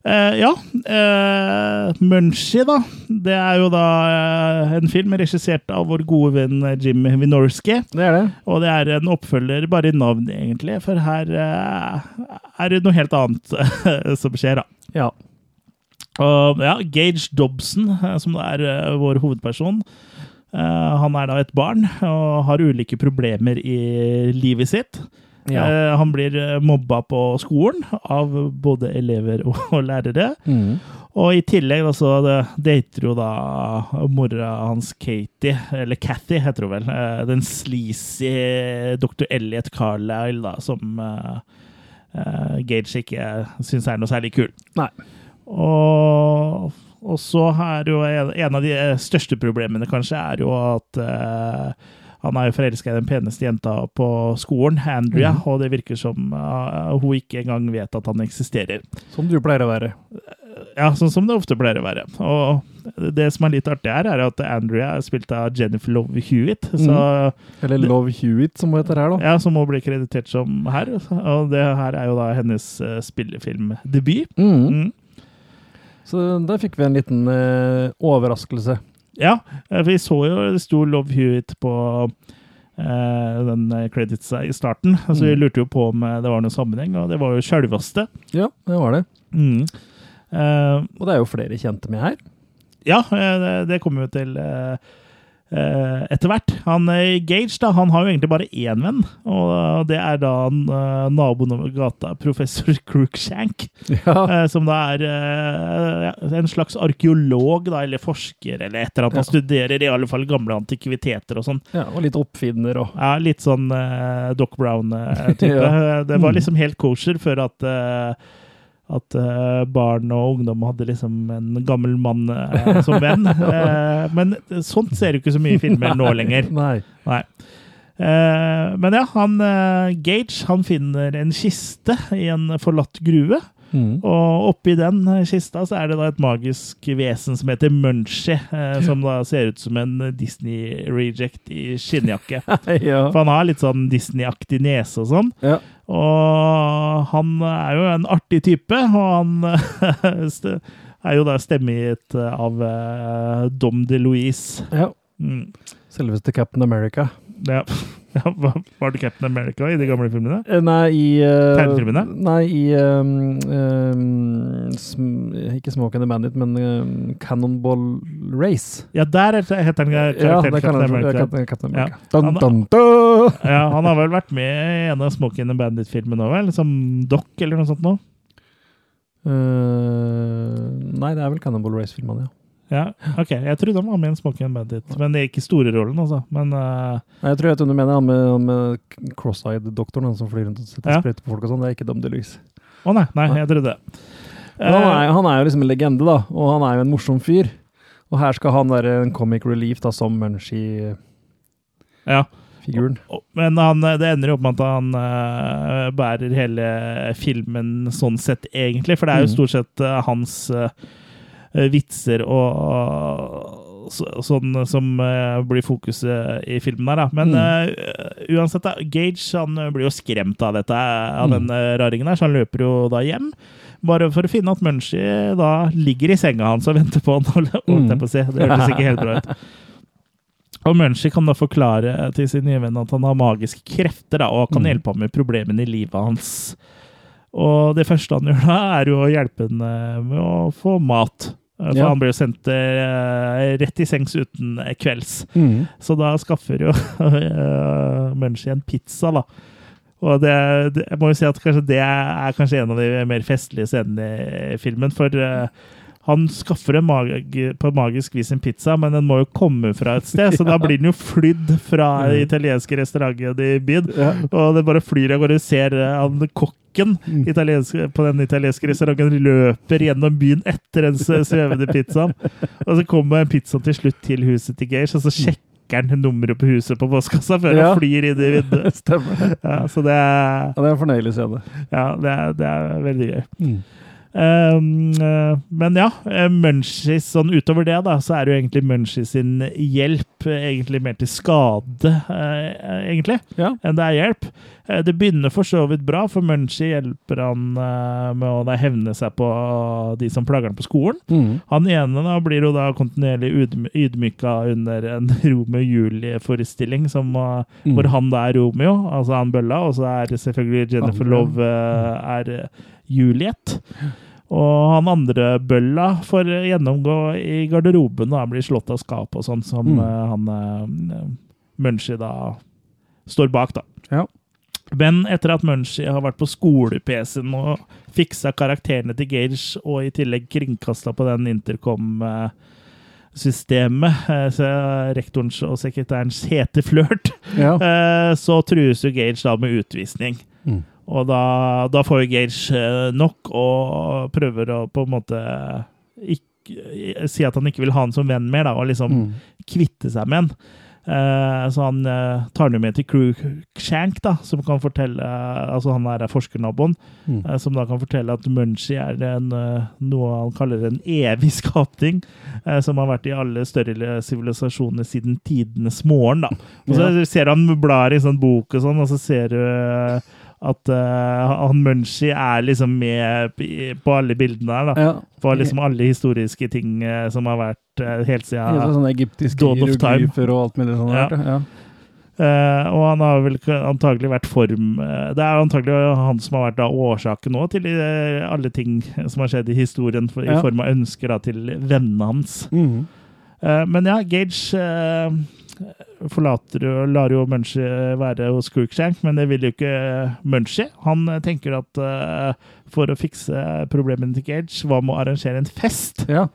S1: Eh, ja. Uh, Munchie, da. Det er jo da eh, en film regissert av vår gode venn Jim Wynorski.
S2: Det er det.
S1: Og det er en oppfølger bare i navn, egentlig, for her eh, er det noe helt annet som skjer, da.
S2: Ja.
S1: Og ja, Gage Dobson, eh, som er eh, vår hovedperson, eh, han er da et barn og har ulike problemer i livet sitt.
S2: Ja.
S1: Eh, han blir eh, mobba på skolen av både elever og, og lærere.
S2: Mm.
S1: Og i tillegg så dater jo da mora hans Katie, eller Cathy heter hun vel, eh, den sleazy Dr. Elliot Carlisle, da, som eh, Gage ikke syns er noe særlig kul.
S2: Nei.
S1: Og, og så er jo en, en av de største problemene kanskje er jo at han er jo forelska i den peneste jenta på skolen, Andrea,
S2: mm.
S1: og det virker som uh, hun ikke engang vet at han eksisterer.
S2: Som du pleier å være.
S1: Ja, sånn som det ofte pleier å være. Og det som er litt artig her, er at Andrea er spilt av Jennifer Love Hewitt, så,
S2: Eller Love Hewitt, som hun heter her, da.
S1: ja, som må bli kreditert som her. Og det her er jo da hennes uh, spillefilmdebut.
S2: Mm.
S1: Mm.
S2: Så der fikk vi en liten uh, overraskelse.
S1: Ja, eh, vi så jo det sto Love Hewitt på eh, den eh, creditsa i starten. Så vi
S2: Mm.
S1: lurte jo på om eh, det var noen sammenheng, og det var jo sjølveste.
S2: Ja, det var det.
S1: Mm. Eh,
S2: Og det er jo flere kjente med her.
S1: ja, det, det kommer jo til eh, etter hvert. Han eh, Gage da, han har jo egentlig bare én venn, og det er da eh, naboen over gata, professor Crookshank.
S2: Ja.
S1: Eh, som da er eh, en slags arkeolog, da, eller forsker, eller et eller annet. Han
S2: Ja.
S1: studerer i alle fall gamle antikviteter og sånn.
S2: ja, og litt oppfinner og
S1: Ja, litt sånn uh, Doc Brown-type.
S2: Ja.
S1: Det var
S2: Mm.
S1: liksom helt kosher før at eh, at eh, barn og ungdom hadde liksom en gammel mann eh, som venn. Eh, men sånt ser du ikke så mye i filmer nå lenger.
S2: Nei.
S1: Nei. Eh, men ja, han eh, Gage han finner en kiste i en forlatt gruve.
S2: Mm.
S1: Og oppi den kista så er det da et magisk vesen som heter Munchie. Eh, som da ser ut som en Disney-reject i skinnjakke.
S2: ja.
S1: For han har litt sånn Disney-aktig nese og sånn.
S2: Ja.
S1: Og han er jo en artig type, og han er jo da stemmegitt av eh, Dom de Louise.
S2: ja.
S1: Mm.
S2: Selveste Captain America.
S1: Ja. Ja, Var det Captain America i de gamle filmene?
S2: Eh, Nei, i uh,
S1: Tegnefilmene?
S2: Nei, i um, um, sm Ikke Smoke and the Bandit, men um, Cannonball Race.
S1: Ja, der heter han karakteren
S2: det
S1: Captain America.
S2: Captain, Captain
S1: Ja.
S2: America. Dun,
S1: Han-
S2: dun, dun.
S1: Ja, han har vel vært med i en av Smoke and the Bandit-filmene òg, vel? Som Doc eller noe sånt noe?
S2: Uh, nei, det er vel Cannonball Race-filmene, ja.
S1: Ja, ok. Jeg trodde han var med i en Smoking and Bandit, men det er ikke store rollen, altså. Men uh,
S2: Nei, jeg tror jeg vet du mener, han med, han med cross-eyed-doktoren, som flyr rundt og setter
S1: Ja.
S2: sprøyter på folk og sånn. Det er ikke Dom DeLuise.
S1: Å nei, nei, jeg trodde det.
S2: Han,
S1: Eh,
S2: er, han er jo liksom en legende, da, og han er jo en morsom fyr. Og her skal han være en comic relief, da, som Munchie-figuren.
S1: ja. Men han, det ender jo opp med at han uh, bærer hele filmen sånn sett, egentlig. For det er jo
S2: Mhm.
S1: stort sett uh, hans eh, vitser og så, sånn som eh, blir fokuset i filmen her, da. Men
S2: Mm.
S1: uh, uansett, da, Gage han eh, blir jo skremt av dette, av
S2: Mm.
S1: den eh, raringen her, så han løper jo da hjem. Bare for å finne at Munchie da ligger i senga hans og venter på han.
S2: Mm.
S1: Det hørtes ikke helt bra ut. Og Munchie kan da forklare til sin nye venn at han har magiske krefter da, og kan
S2: Mm.
S1: hjelpe ham med problemene i livet hans. Og det første han gjør da, er jo å hjelpe eh, med å få mat. Eh, For
S2: Ja.
S1: han blir jo sendt eh, rett i sengs uten eh, kvelds.
S2: Mm.
S1: Så da skaffer jo Munchie en pizza, da. Og det, det, jeg må jo si at kanskje det er kanskje en av de mer festlige scenene i filmen. For uh, han skaffer en mag på magisk vis en pizza, men den må jo komme fra et sted. Så da blir den jo flydd fra den italienske restauranten i byen.
S2: Ja.
S1: Og det bare flyr av gårde. Du ser han kokken italienske, på den italienske restauranten løper gjennom byen etter den svevende pizzaen. Og så kommer pizzaen til slutt til huset til Gage, og så sjekker han nummeret på huset på postkassa før
S2: Ja.
S1: han flyr inn i vinduet.
S2: Stemmer.
S1: Ja, så det er,
S2: Ja, det er en fornøyelig scene.
S1: ja, det er, det er veldig gøy.
S2: Mm.
S1: Um, eh, men ja, eh, Munchies sånn utover det, da, så er det jo egentlig Munchies sin hjelp egentlig mer til skade, eh, egentlig,
S2: Ja.
S1: enn det er hjelp. Det begynner for så vidt bra, for Munchie hjelper han med å da hevne seg på de som plager han på skolen.
S2: Mm.
S1: Han ene da blir jo da kontinuerlig ydm- ydmyka under en Romeo Julie-forestilling, som,
S2: Mm.
S1: hvor han da er Romeo, altså han Bølla, og så er selvfølgelig Jennifer Love er Juliet. Og han andre Bølla får gjennomgå i garderoben og han blir slått av skap og sånn, som
S2: Mm.
S1: eh, han uh, Munchie da står bak, da.
S2: Ja.
S1: Men etter at Munchie har vært på skole-PC-en og fiksa karakterene til Gage, og i tillegg kringkasta på den intercom-systemet, eh, rektorens og sekretærens hete flørt,
S2: Ja.
S1: eh, så trues jo Gage da med utvisning.
S2: Mm.
S1: Og da, da får Gage eh, nok og prøver å på en måte ikke, si at han ikke vil ha han som venn mer, da, og liksom
S2: Mm.
S1: kvitte seg med han. Eh, så han eh, tar ham med til Cruikshank, da, som kan fortelle Altså han er forskernaboen,
S2: Mm.
S1: eh, som da kan fortelle at Munchie er en, eh, noe han kaller en evig skapning, eh, som har vært i alle større sivilisasjoner siden tidenes morgen, da. Og så
S2: Ja.
S1: ser han blar i sånn bok og sånn, og så ser du eh, at uh, han Munchie er liksom med på alle bildene her, da.
S2: Ja.
S1: På liksom alle historiske ting uh, som har vært uh, helt siden
S2: ja, sånn egyptiske hieroglyfer og alt mulig sånt.
S1: Ja.
S2: Der, Ja.
S1: Uh, og han har vel antagelig vært form Det er antagelig han som har vært da årsaken nå til alle ting som har skjedd i historien, for, i form av ønsker da, til vennene hans. Mm. Men ja, Gage forlater og lar jo Munchie være hos Cruikshank, men det vil jo ikke Munchie. Han eh, tenker at uh, for å fikse problemene til Gage, hva med å arrangere en fest?
S2: Ja.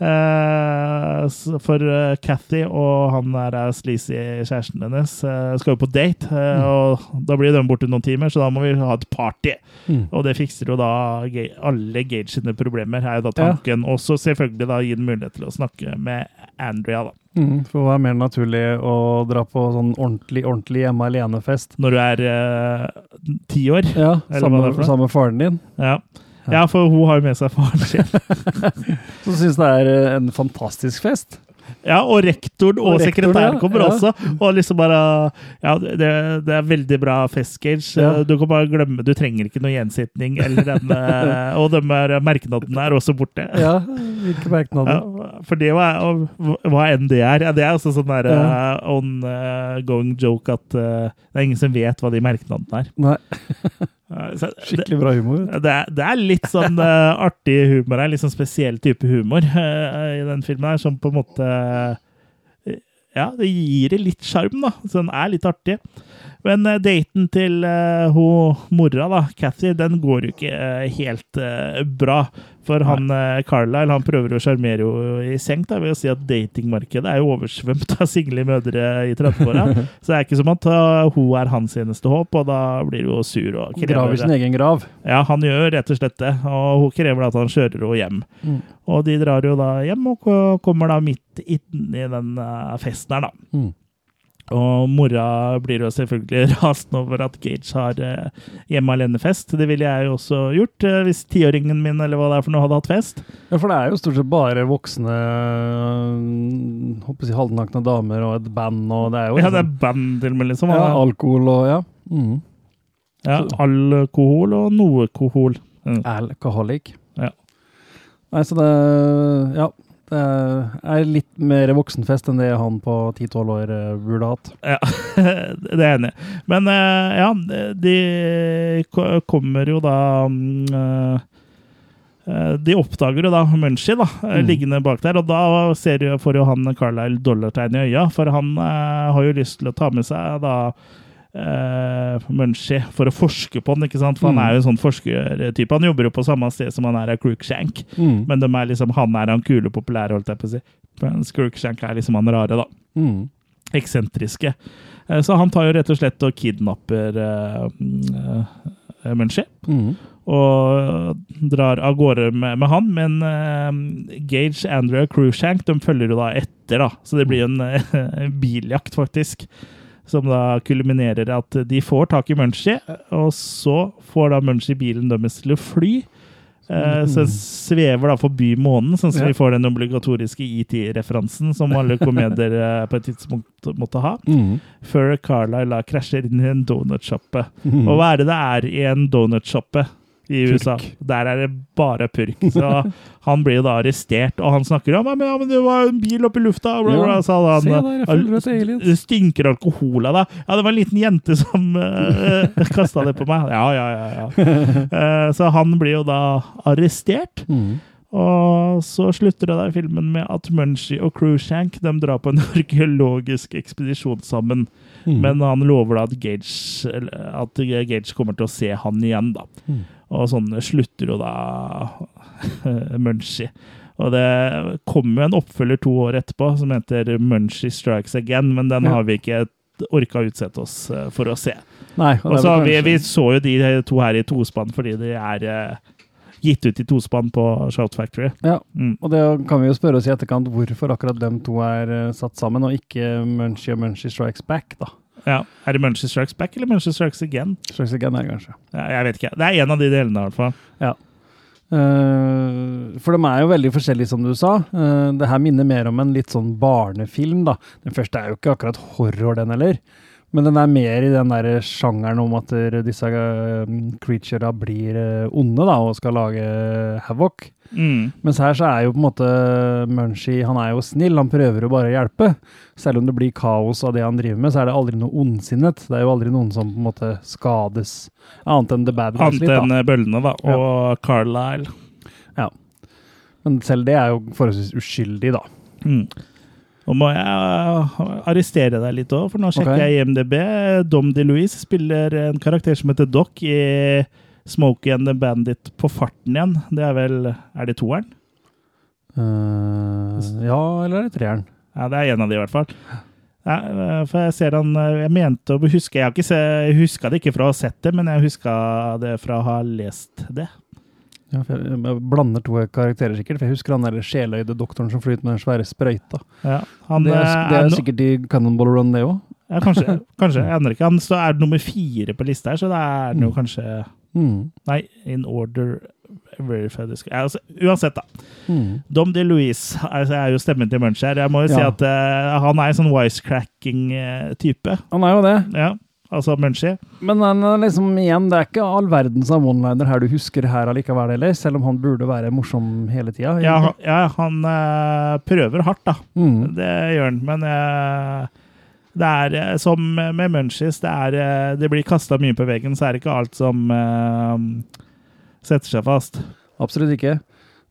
S1: Uh, for uh, Cathy og han er eh, sleazy kjæresten hennes uh, skal jo på date, eh,
S2: Mm.
S1: og da blir de borte noen timer, så da må vi ha et party.
S2: Mm.
S1: Og det fikser jo da alle Gage sine problemer, er jo da
S2: Ja.
S1: Og Også selvfølgelig da gi den mulighet til å snakke med Andrea, da.
S2: Mm, for det er mer naturlig å dra på sånn ordentlig, ordentlig hjemme alene-fest.
S1: Når du er eh, ti år.
S2: Ja, sammen,
S1: det er
S2: sammen med faren din.
S1: Ja. ja, for hun har jo med seg faren sin.
S2: Så syns det er eh, en fantastisk fest.
S1: Ja, og rektoren og,
S2: Og
S1: sekretæren kommer
S2: Ja.
S1: også. Og liksom bare Ja, det, det er veldig bra festgage.
S2: Ja.
S1: Du kan bare glemme Du trenger ikke noe gjensitning eller den eh, Og de er- merknadene er også borte.
S2: Ja, hvilke merknader?
S1: For det var Hva enn det er. Ja, det er også sånn der
S2: Ja.
S1: uh, ongoing joke at uh, det er ingen som vet hva de merknadene er.
S2: Nei.
S1: Eh, så
S2: Skikkelig bra humor.
S1: det det er litt sånn uh, artig humor her, litt sånn spesiell type humor eh, i den filmen her, som på en måte eh, Ja, det gir det litt sjarm, da. Så den er litt artig. Men eh, daten til uh, hun mora, da, Cathy, den går jo ikke uh, helt uh, bra. For han uh, Carlisle han prøver å sjarmere henne i senk da, ved å si at datingmarkedet er jo oversvømt av single mødre i 30-åra. Så det er ikke som at hun er hans eneste håp, og da blir hun sur. og krever-
S2: Graver sin egen grav.
S1: ja, han gjør rett og slett det, og hun krever at han kjører henne hjem.
S2: Mm.
S1: Og de drar jo da hjem, og kommer da midt inn i den festen her, da.
S2: Mm.
S1: Og mora blir jo selvfølgelig rasende over at Gage har eh, hjemme alene-fest. Det ville jeg jo også gjort, eh, hvis tiåringen min eller hva det er for noe hadde hatt fest.
S2: Ja, for det er jo stort sett bare voksne håper jeg halvnakne damer og et band, og det er jo
S1: Ja, det er
S2: sånn-
S1: band til og med, liksom.
S2: ja, alkohol og ja. Mm.
S1: ja, alkohol og noe kohol. Mm.
S2: Alcoholic.
S1: Ja.
S2: Nei, så det Ja. Det er litt mer voksenfest enn det han på 10-12 år øh, burde hatt.
S1: Ja, det er jeg enig i. Men eh, ja, de kommer jo da mm, eh, eh, De oppdager jo da Munchie da, eh,
S2: Mm.
S1: liggende bak der, og da ser jo, får jo han Carlisle dollartegn i øya, for han eh, har jo lyst til å ta med seg da uh, Munchie for å forske på den, ikke sant? For
S2: Mm.
S1: han er jo en sånn forskertype. Han jobber jo på samme sted som han er av Crookshank,
S2: Mm.
S1: men de er liksom, han er han kule, populære, holdt jeg på å si. Mens Crookshank er liksom han rare, da
S2: Mm.
S1: eksentriske. Uh, Så han tar jo rett og slett og kidnapper uh, Munchie.
S2: Mm.
S1: Og drar av gårde med, med han, men Gage, Andrew og Cruishank de følger jo da etter, da. Så det blir en biljakt, faktisk. Som da kulminerer at de får tak i Munchie, og så får da Munchie bilen deres til å fly. Eh, så den svever da forbi månen, sånn som
S2: Ja.
S1: vi får den obligatoriske ET-referansen som alle komedier eh, på et tidspunkt måtte ha.
S2: Mm.
S1: Før Carlisle krasjer inn i en donutsjappe.
S2: Mm.
S1: Og hva er det det er i en donutshoppe i
S2: Purk.
S1: USA? Der er det bare purk. Så han blir jo da arrestert, og han snakker om ja, men, ja, men det var en bil oppe i lufta. Bla, bla, sa han.
S2: Se der.
S1: Det stinker alkohol av deg. Ja, det var en liten jente som uh, kasta det på meg. Ja, ja, ja. ja. Uh, så han blir jo da arrestert.
S2: Mm.
S1: Og så slutter det i filmen med at Munchie og Cruishank de drar på en arkeologisk ekspedisjon sammen.
S2: Mm.
S1: Men han lover da at Gage, at Gage kommer til å se han igjen, da.
S2: Mm.
S1: Og sånn slutter jo da Munchie. Og det kommer jo en oppfølger to år etterpå som heter Munchie Strikes Again, men den
S2: Ja.
S1: har vi ikke orka å utsette oss eh, for å se.
S2: Nei, og
S1: så vi, vi så jo de to her i tospann fordi de er eh, gitt ut i tospann på Shout Factory.
S2: Ja,
S1: Mm.
S2: og det kan vi jo spørre oss i etterkant hvorfor akkurat dem to er eh, satt sammen, og ikke Munchie og Munchie Strikes Back, da.
S1: Ja. Er det Munchie Strikes Back eller Munchie Strikes Again?
S2: Strikes Again er det kanskje.
S1: Ja, jeg vet ikke. Det er en av de delene, i hvert fall.
S2: Ja. Eh, for de er jo veldig forskjellige, som du sa. Eh, det her minner mer om en litt sånn barnefilm, da. Den første er jo ikke akkurat horror, den heller. Men den er mer i den der sjangeren om at eh, disse uh, creaturene blir eh, onde, da, og skal lage havoc.
S1: Mm.
S2: Mens her så er jo på en måte Munchie Han er jo snill, han prøver jo bare å hjelpe. Selv om det blir kaos av det han driver med, så er det aldri noe ondsinnet. Det er jo aldri noen som på en måte skades, annet enn The Bad Guys
S1: Annet enn eh, bøllene, da. Og Carlisle.
S2: Ja. Men selv det er jo forholdsvis uskyldig, da.
S1: Mm. Nå må jeg arrestere deg litt òg, for nå sjekker
S2: okay.
S1: jeg IMDb. Dom DeLuise spiller en karakter som heter Doc i Smokey and the Bandit på farten igjen. Det er vel Er det toeren?
S2: Uh, ja, eller er det treeren?
S1: Ja, det er en av de, i hvert fall. Ja, for jeg ser han Jeg mente å huske Jeg, har ikke se, huska det ikke fra å ha sett det, men jeg huska det fra å ha lest det.
S2: Ja, jeg jeg blander to karakterer, sikkert. For jeg husker han der sjeløyde doktoren som flyr ut med den svære sprøyta.
S1: Ja, han,
S2: det er,
S1: eh,
S2: det er
S1: er no-
S2: sikkert i Cannonball Run, det òg.
S1: Ja, kanskje. kanskje. Jeg aner ikke. Han er nummer fire på lista her, så da er han jo
S2: Mm.
S1: kanskje
S2: Mm.
S1: Nei, in order altså, Uansett, da.
S2: Mm.
S1: Dom DeLuise altså, er jo stemmen til Munch her. Jeg må jo si
S2: Ja.
S1: at uh, han er en sånn wisecracking-type.
S2: Han er jo det.
S1: Ja, altså Munchie.
S2: Men liksom igjen, det er ikke all verdens av one-liner her du husker her allikevel heller, selv om han burde være morsom hele tida.
S1: Ja, han- ja, han eh, prøver hardt, da.
S2: Mm.
S1: Det gjør han. Men eh, det er eh, som med Munchies, det, er, det blir kasta mye på veggen, så er det ikke alt som eh, setter seg fast.
S2: Absolutt ikke.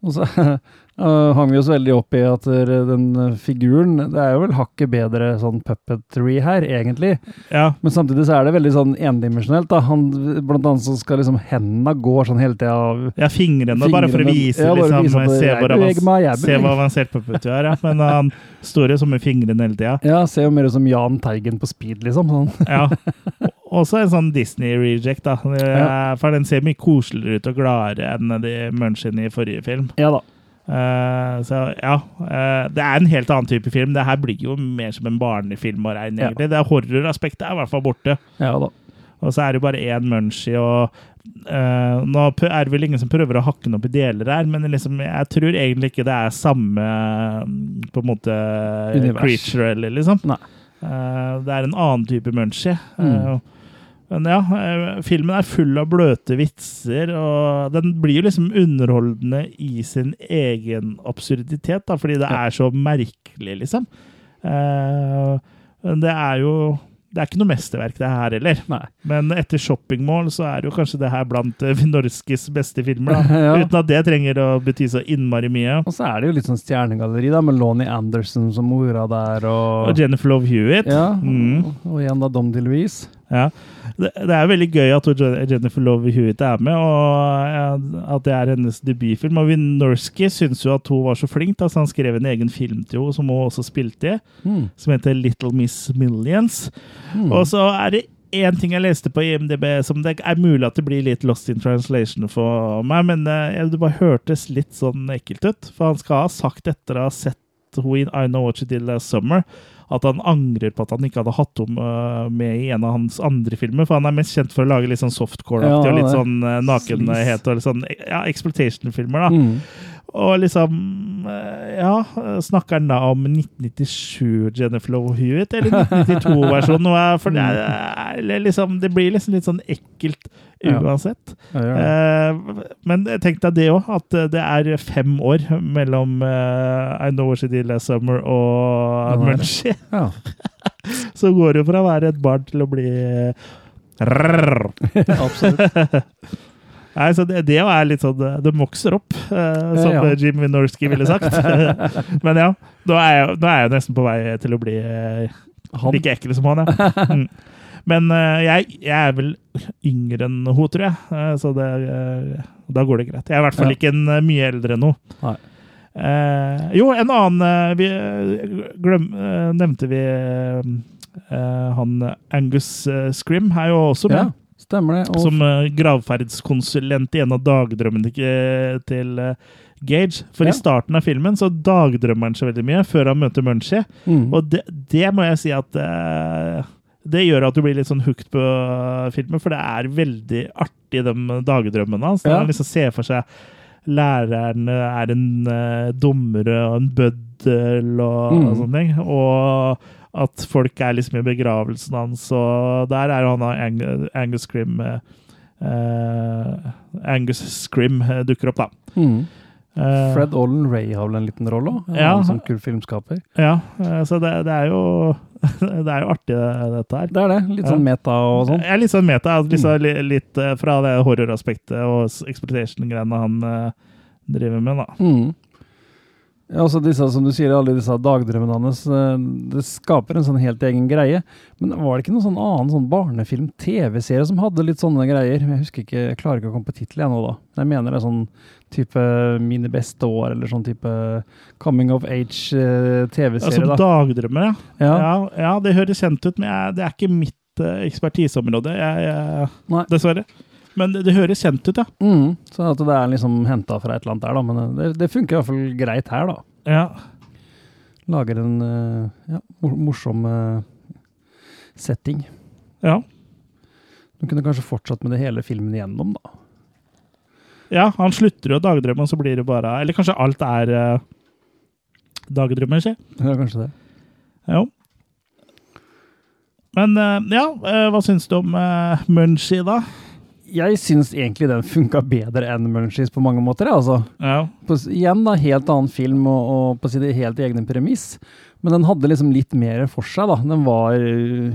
S2: Og så uh, hang vi oss veldig opp i at uh, den uh, figuren Det er jo vel hakket bedre sånn puppetry her, egentlig.
S1: Ja.
S2: Men samtidig så er det veldig sånn endimensjonelt. da. Han, blant annet så skal liksom hendene gå sånn hele tida.
S1: Ja, fingrene, bare for å vise,
S2: Ja, bare
S1: liksom,
S2: vise at
S1: se, hvor avans
S2: meg,
S1: se hvor avansert puppet du er. Ja. Men han står jo som med fingrene hele tida.
S2: Ja, ser jo mer ut som Jahn Teigen på speed, liksom. Sånn.
S1: Ja. Også en sånn Disney-reject, da. Ja. For den ser mye koseligere ut og gladere enn de Munchene i forrige film.
S2: Ja da.
S1: Eh, så ja. uh, det er en helt annen type film. Det her blir jo mer som en barnefilm å regne,
S2: Ja.
S1: Det Horroraspektet er i hvert fall borte.
S2: Ja.
S1: Og så er det bare én Munchie, og uh, nå er det vel ingen som prøver å hakke den opp i deler her, men liksom, jeg tror egentlig ikke det er samme mm, på en måte
S2: Univers.
S1: creature, eller liksom. Det er en annen type Munchie.
S2: Mm.
S1: Men ja, eh, filmen er full av bløte vitser, og den blir jo liksom underholdende i sin egen absurditet, da, fordi det er så merkelig, liksom. Men det er jo det er ikke noe mesterverk, det her heller.
S2: Nei.
S1: Men etter shoppingmål så er jo kanskje det her blant eh, Norskes beste filmer.
S2: Ja.
S1: Uten at det trenger å bety så innmari mye.
S2: Og så er det jo litt sånn stjernegalleri, da, med Lonnie Anderson som mora der, og,
S1: Og Jennifer Love Hewitt.
S2: Ja,
S1: Mm.
S2: og igjen da Dom DeLuise.
S1: Ja. Det, det er veldig gøy at Jennifer Love Hewitt er med, og at det er hennes debutfilm. Og Winorski syns jo at hun var så flink, da, så han skrev en egen film til henne som hun også spilte i,
S2: Mm.
S1: som heter Little Miss Millions.
S2: Mm.
S1: Og så er det én ting jeg leste på IMDb som det er mulig at det blir litt lost in translation for meg, men eh, det bare hørtes litt sånn ekkelt ut. For han skal ha sagt etter å ha sett henne i I Know What You Did Last Summer, at han angrer på at han ikke hadde hatt henne eh, med i en av hans andre filmer. For han er mest kjent for å lage litt sånn softcore-aktig
S2: Ja,
S1: og litt sånn eh, nakenhet og litt sånn ja, exploitation-filmer, da.
S2: Mm.
S1: Og liksom eh, Ja, snakker han da om 1997 Jennifer Lowe Hewitt, eller 1992-versjonen? Nå er- For det, er, liksom, det blir liksom litt sånn ekkelt uansett.
S2: Ja, ja, ja.
S1: Eh, men tenk deg det òg, at det er fem år mellom eh, I Know What She Did Last Summer og. Munchie.
S2: Ja.
S1: Så går det jo fra å være et barn til å bli.
S2: Absolutt.
S1: Nei, så det, det er litt sånn Det vokser opp, eh, som
S2: Ja, ja.
S1: Jim Wynorski ville sagt. Men ja, nå er, jeg, nå er jeg nesten på vei til å bli eh, like ekkel som han, ja. Mm. Men eh, jeg, jeg er vel yngre enn hun, tror jeg. Eh, så det, eh, da går det greit. Jeg er i hvert fall ikke en, eh, mye eldre enn henne. Eh, jo, en annen eh, vi eh, glem, eh, nevnte vi eh, eh, Han Angus eh, Scrim er jo også med.
S2: Ja, stemmer det. Og
S1: Som eh, gravferdskonsulent i en av dagdrømmene til, til eh, Gage. For
S2: Ja.
S1: i starten av filmen så dagdrømmer han så veldig mye før han møter Munchie.
S2: Mm.
S1: Og det, det må jeg si at uh, Det gjør at du blir litt sånn hooked på eh, filmen, for det er veldig artig, de dagdrømmene hans.
S2: Ja.
S1: Han liksom ser for seg læreren er en uh, dommer og en bøddel og,
S2: Mm.
S1: og sånne ting. Og at folk er liksom i begravelsen hans, og der er jo han Ang Angus Scrim eh, eh, Angus Scrim eh, dukker opp, da.
S2: Mm.
S1: Eh,
S2: Fred Olen Ray har vel en liten rolle òg?
S1: Ja.
S2: Som kul filmskaper.
S1: Ja, så det, det er jo Det er jo artig, dette her.
S2: Det er det. Litt sånn meta og sånn.
S1: Er litt sånn meta. Litt, Liksom, Litt eh, fra det horroraspektet og exploitation-greiene han driver med, da.
S2: Mm. Altså disse, som du sier, alle disse dagdrømmene hans, eh, det skaper en sånn helt egen greie. Men var det ikke noen sånn annen sånn barnefilm-TV-serie som hadde litt sånne greier? Jeg husker ikke, jeg klarer ikke å komme på tittelen nå da. Men jeg mener det er sånn type Mine beste år, eller sånn type Coming of Age-TV-serie,
S1: Altså
S2: da.
S1: dagdrømmer, ja.
S2: Ja.
S1: Ja, ja, det høres kjent ut, men jeg, det er ikke mitt eh, ekspertiseområde, jeg, jeg, dessverre. Men det, det høres kjent ut, ja.
S2: Mm, så at det er liksom henta fra et eller annet der, da. Men det, det funker i hvert fall greit her, da.
S1: Ja.
S2: Lager en eh, ja, morsom eh, setting.
S1: Ja.
S2: Du kunne kanskje fortsatt med det hele filmen igjennom, da.
S1: ja, han slutter jo å dagdrømme, og så blir det bare Eller kanskje alt er uh, dagdrømmer, si.
S2: Ja, kanskje det.
S1: Jo. Men uh, ja, uh, hva syns du om uh, Munchie, da?
S2: Jeg syns egentlig den funka bedre enn Munchies på mange måter, altså.
S1: Ja.
S2: På, igjen, da, helt annen film og, og på sine helt egne premiss. Men den hadde liksom litt mer for seg, da. Den var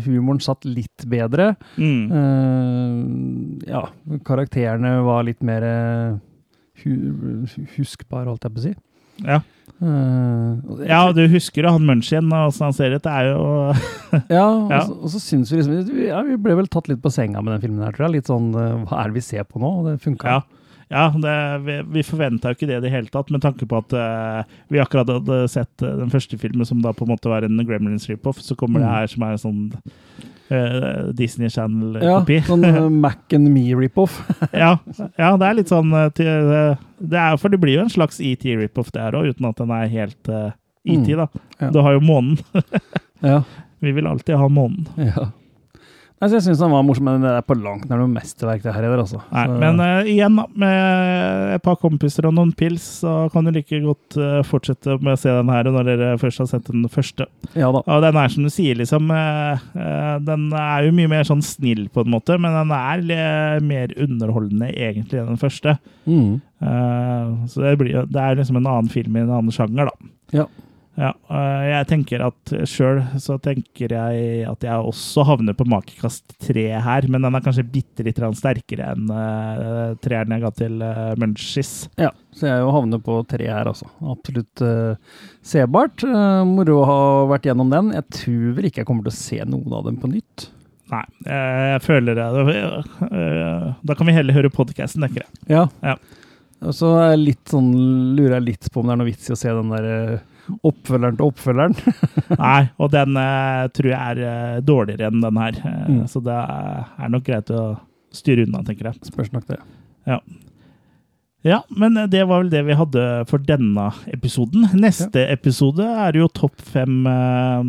S2: Humoren satt litt bedre.
S1: Mm.
S2: Uh, ja, karakterene var litt mer eh, hu, huskbare, holdt jeg på å si.
S1: Ja.
S2: Eh,
S1: ja, du husker jo han Munchien, åssen han ser ut. Det er jo
S2: Ja, og,
S1: Ja.
S2: Så, og så syns vi liksom ja, Vi ble vel tatt litt på senga med den filmen her, tror jeg. Litt sånn eh, Hva er det vi ser på nå? Og det funka.
S1: Ja. Ja, det, vi, vi forventa jo ikke det i det hele tatt, med tanke på at uh, vi akkurat hadde sett den første filmen, som da på en måte var en Gremlins rip-off. Så kommer det
S2: Mm.
S1: her som er en sånn eh, Disney
S2: Ja,
S1: Channel-kopi.
S2: sånn eh, Mac and Me rip-off.
S1: ja, ja, det er litt sånn eh, det er, For det blir jo en slags ET rip-off der òg, uten at den er helt ET,
S2: Mm.
S1: da.
S2: Ja.
S1: Du har jo månen.
S2: ja.
S1: Vi vil alltid ha månen.
S2: ja. Nei, så jeg syns den var morsom, men det er på langt nær noe mesterverk, det her heller, altså.
S1: Nei, men uh, igjen, med et par kompiser og noen pils, så kan du like godt uh, fortsette med å se den her når dere først har sett den første.
S2: Ja da.
S1: Og den er som du sier, liksom eh, Den er jo mye mer sånn snill på en måte, men den er litt mer underholdende egentlig enn den første.
S2: Mm.
S1: Så det, blir, det er liksom en annen film i en annen sjanger, da.
S2: Ja.
S1: Ja, øh, jeg tenker at sjøl så tenker jeg at jeg også havner på makekast tre her, men den er kanskje bitte litt sterkere enn uh, treeren jeg ga til uh, Munchies.
S2: Ja, så jeg jo havner på tre her, altså. Absolutt uh, sebart. Uh, moro å ha vært gjennom den. Jeg tror vel ikke jeg kommer til å se noen av dem på nytt.
S1: Nei, eh, jeg føler det. Da kan vi heller høre podkasten, tenker jeg.
S2: Ja.
S1: Ja.
S2: Og så er litt sånn, lurer jeg litt på om det er noe vits i å se den der eh, oppfølgeren til oppfølgeren.
S1: Nei, og den eh, tror jeg er eh, dårligere enn den her. Eh,
S2: Mm.
S1: Så det er nok greit å styre unna, tenker jeg.
S2: Spørs nok det.
S1: Ja. Ja, men det var vel det vi hadde for denne episoden. Neste episode er jo topp fem uh,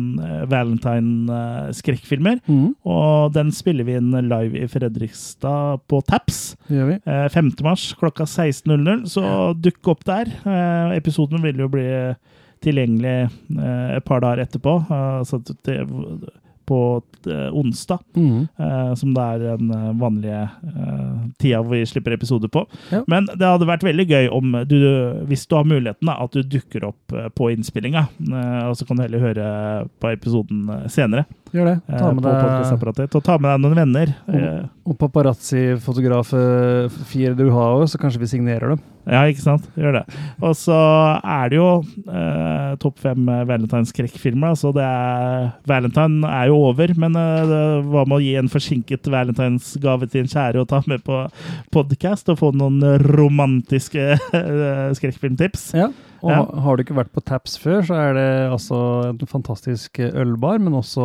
S1: Valentine-skrekkfilmer.
S2: Mm.
S1: Og den spiller vi inn live i Fredrikstad på Taps.
S2: Det gjør vi.
S1: Uh, 5. mars klokka 16.00, så dukk opp der. Uh, episoden vil jo bli tilgjengelig eh, et par dager etterpå, altså til, på eh, onsdag.
S2: mm.
S1: eh, som det er den eh, vanlige eh, tida hvor vi slipper episoder på.
S2: Ja.
S1: Men det hadde vært veldig gøy om du, hvis du har muligheten, da, at du dukker opp eh, på innspillinga. eh, og så kan du heller høre på episoden eh, senere.
S2: Gjør det.
S1: eh,
S2: Ta med
S1: på
S2: deg.
S1: Ta med deg noen venner.
S2: Og,
S1: Eh,
S2: og paparazzi-fotograf eh, Fire du har òg, så kanskje vi signerer dem.
S1: Ja, ikke sant? Gjør det. Og så er det jo eh, topp fem eh, Valentine-skrekkfilmer. Så det er Valentine er jo over, men eh, hva med å gi en forsinket valentinsgave til en kjære og ta med på podkast og få noen romantiske eh, skrekkfilmtips?
S2: Ja. Og
S1: Ja.
S2: har du ikke vært på Taps før, så er det altså en fantastisk ølbar, men også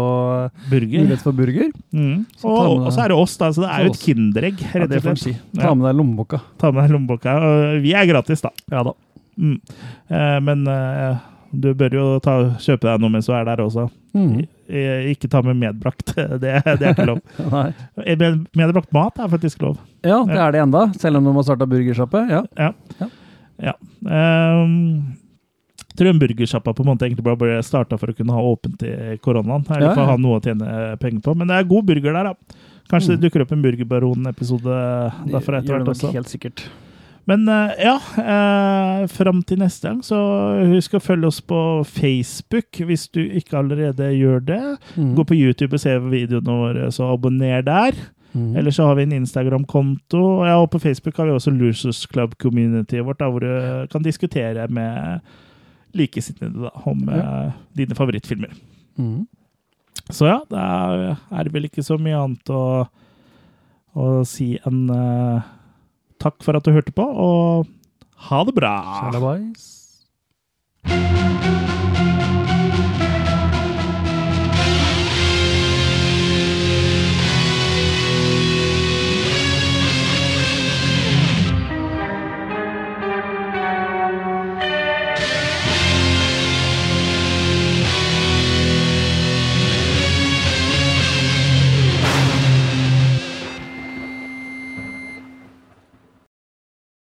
S1: Burger.
S2: mulighet for burger.
S1: Mm.
S2: Så
S1: Og, og så er det oss, da. Så det er jo et kinderegg. Rett
S2: det
S1: og slett.
S2: Ta med deg lommeboka.
S1: Ta med deg lommeboka. Og vi er gratis, da.
S2: Ja da.
S1: Mm. Eh, men eh, du bør jo ta, kjøpe deg noe mens du er der også. Mm. Ikke ta med medbrakt. Det, det er ikke lov. Eh, med- Medbrakt mat er faktisk lov.
S2: Ja, det er det enda, selv om de har starta burgersjappe. Ja.
S1: Ja.
S2: Ja.
S1: ja. Um, tror en burgersjappa på en måte egentlig bare ble starta for å kunne ha åpent i koronaen. Eller for å ha noe å tjene penger på. Men det er god burger der, da. Kanskje
S2: Mm.
S1: det dukker opp en Burgerbaron-episode derfra etter hvert også.
S2: helt sikkert.
S1: Men eh, ja, uh, fram til neste gang, så husk å følge oss på Facebook hvis du ikke allerede gjør det.
S2: Mm.
S1: Gå på YouTube og se videoene våre, så abonner der.
S2: Mm.
S1: Eller så har vi en Instagram-konto. Og Ja, og på Facebook har vi også Losers Club-communityet vårt, da, hvor du kan diskutere med likesinnede da, om eh, dine favorittfilmer.
S2: Mm.
S1: Så ja, da er, det vel ikke så mye annet å, å si enn eh, takk for at du hørte på, og ha det bra!
S2: Shalabais.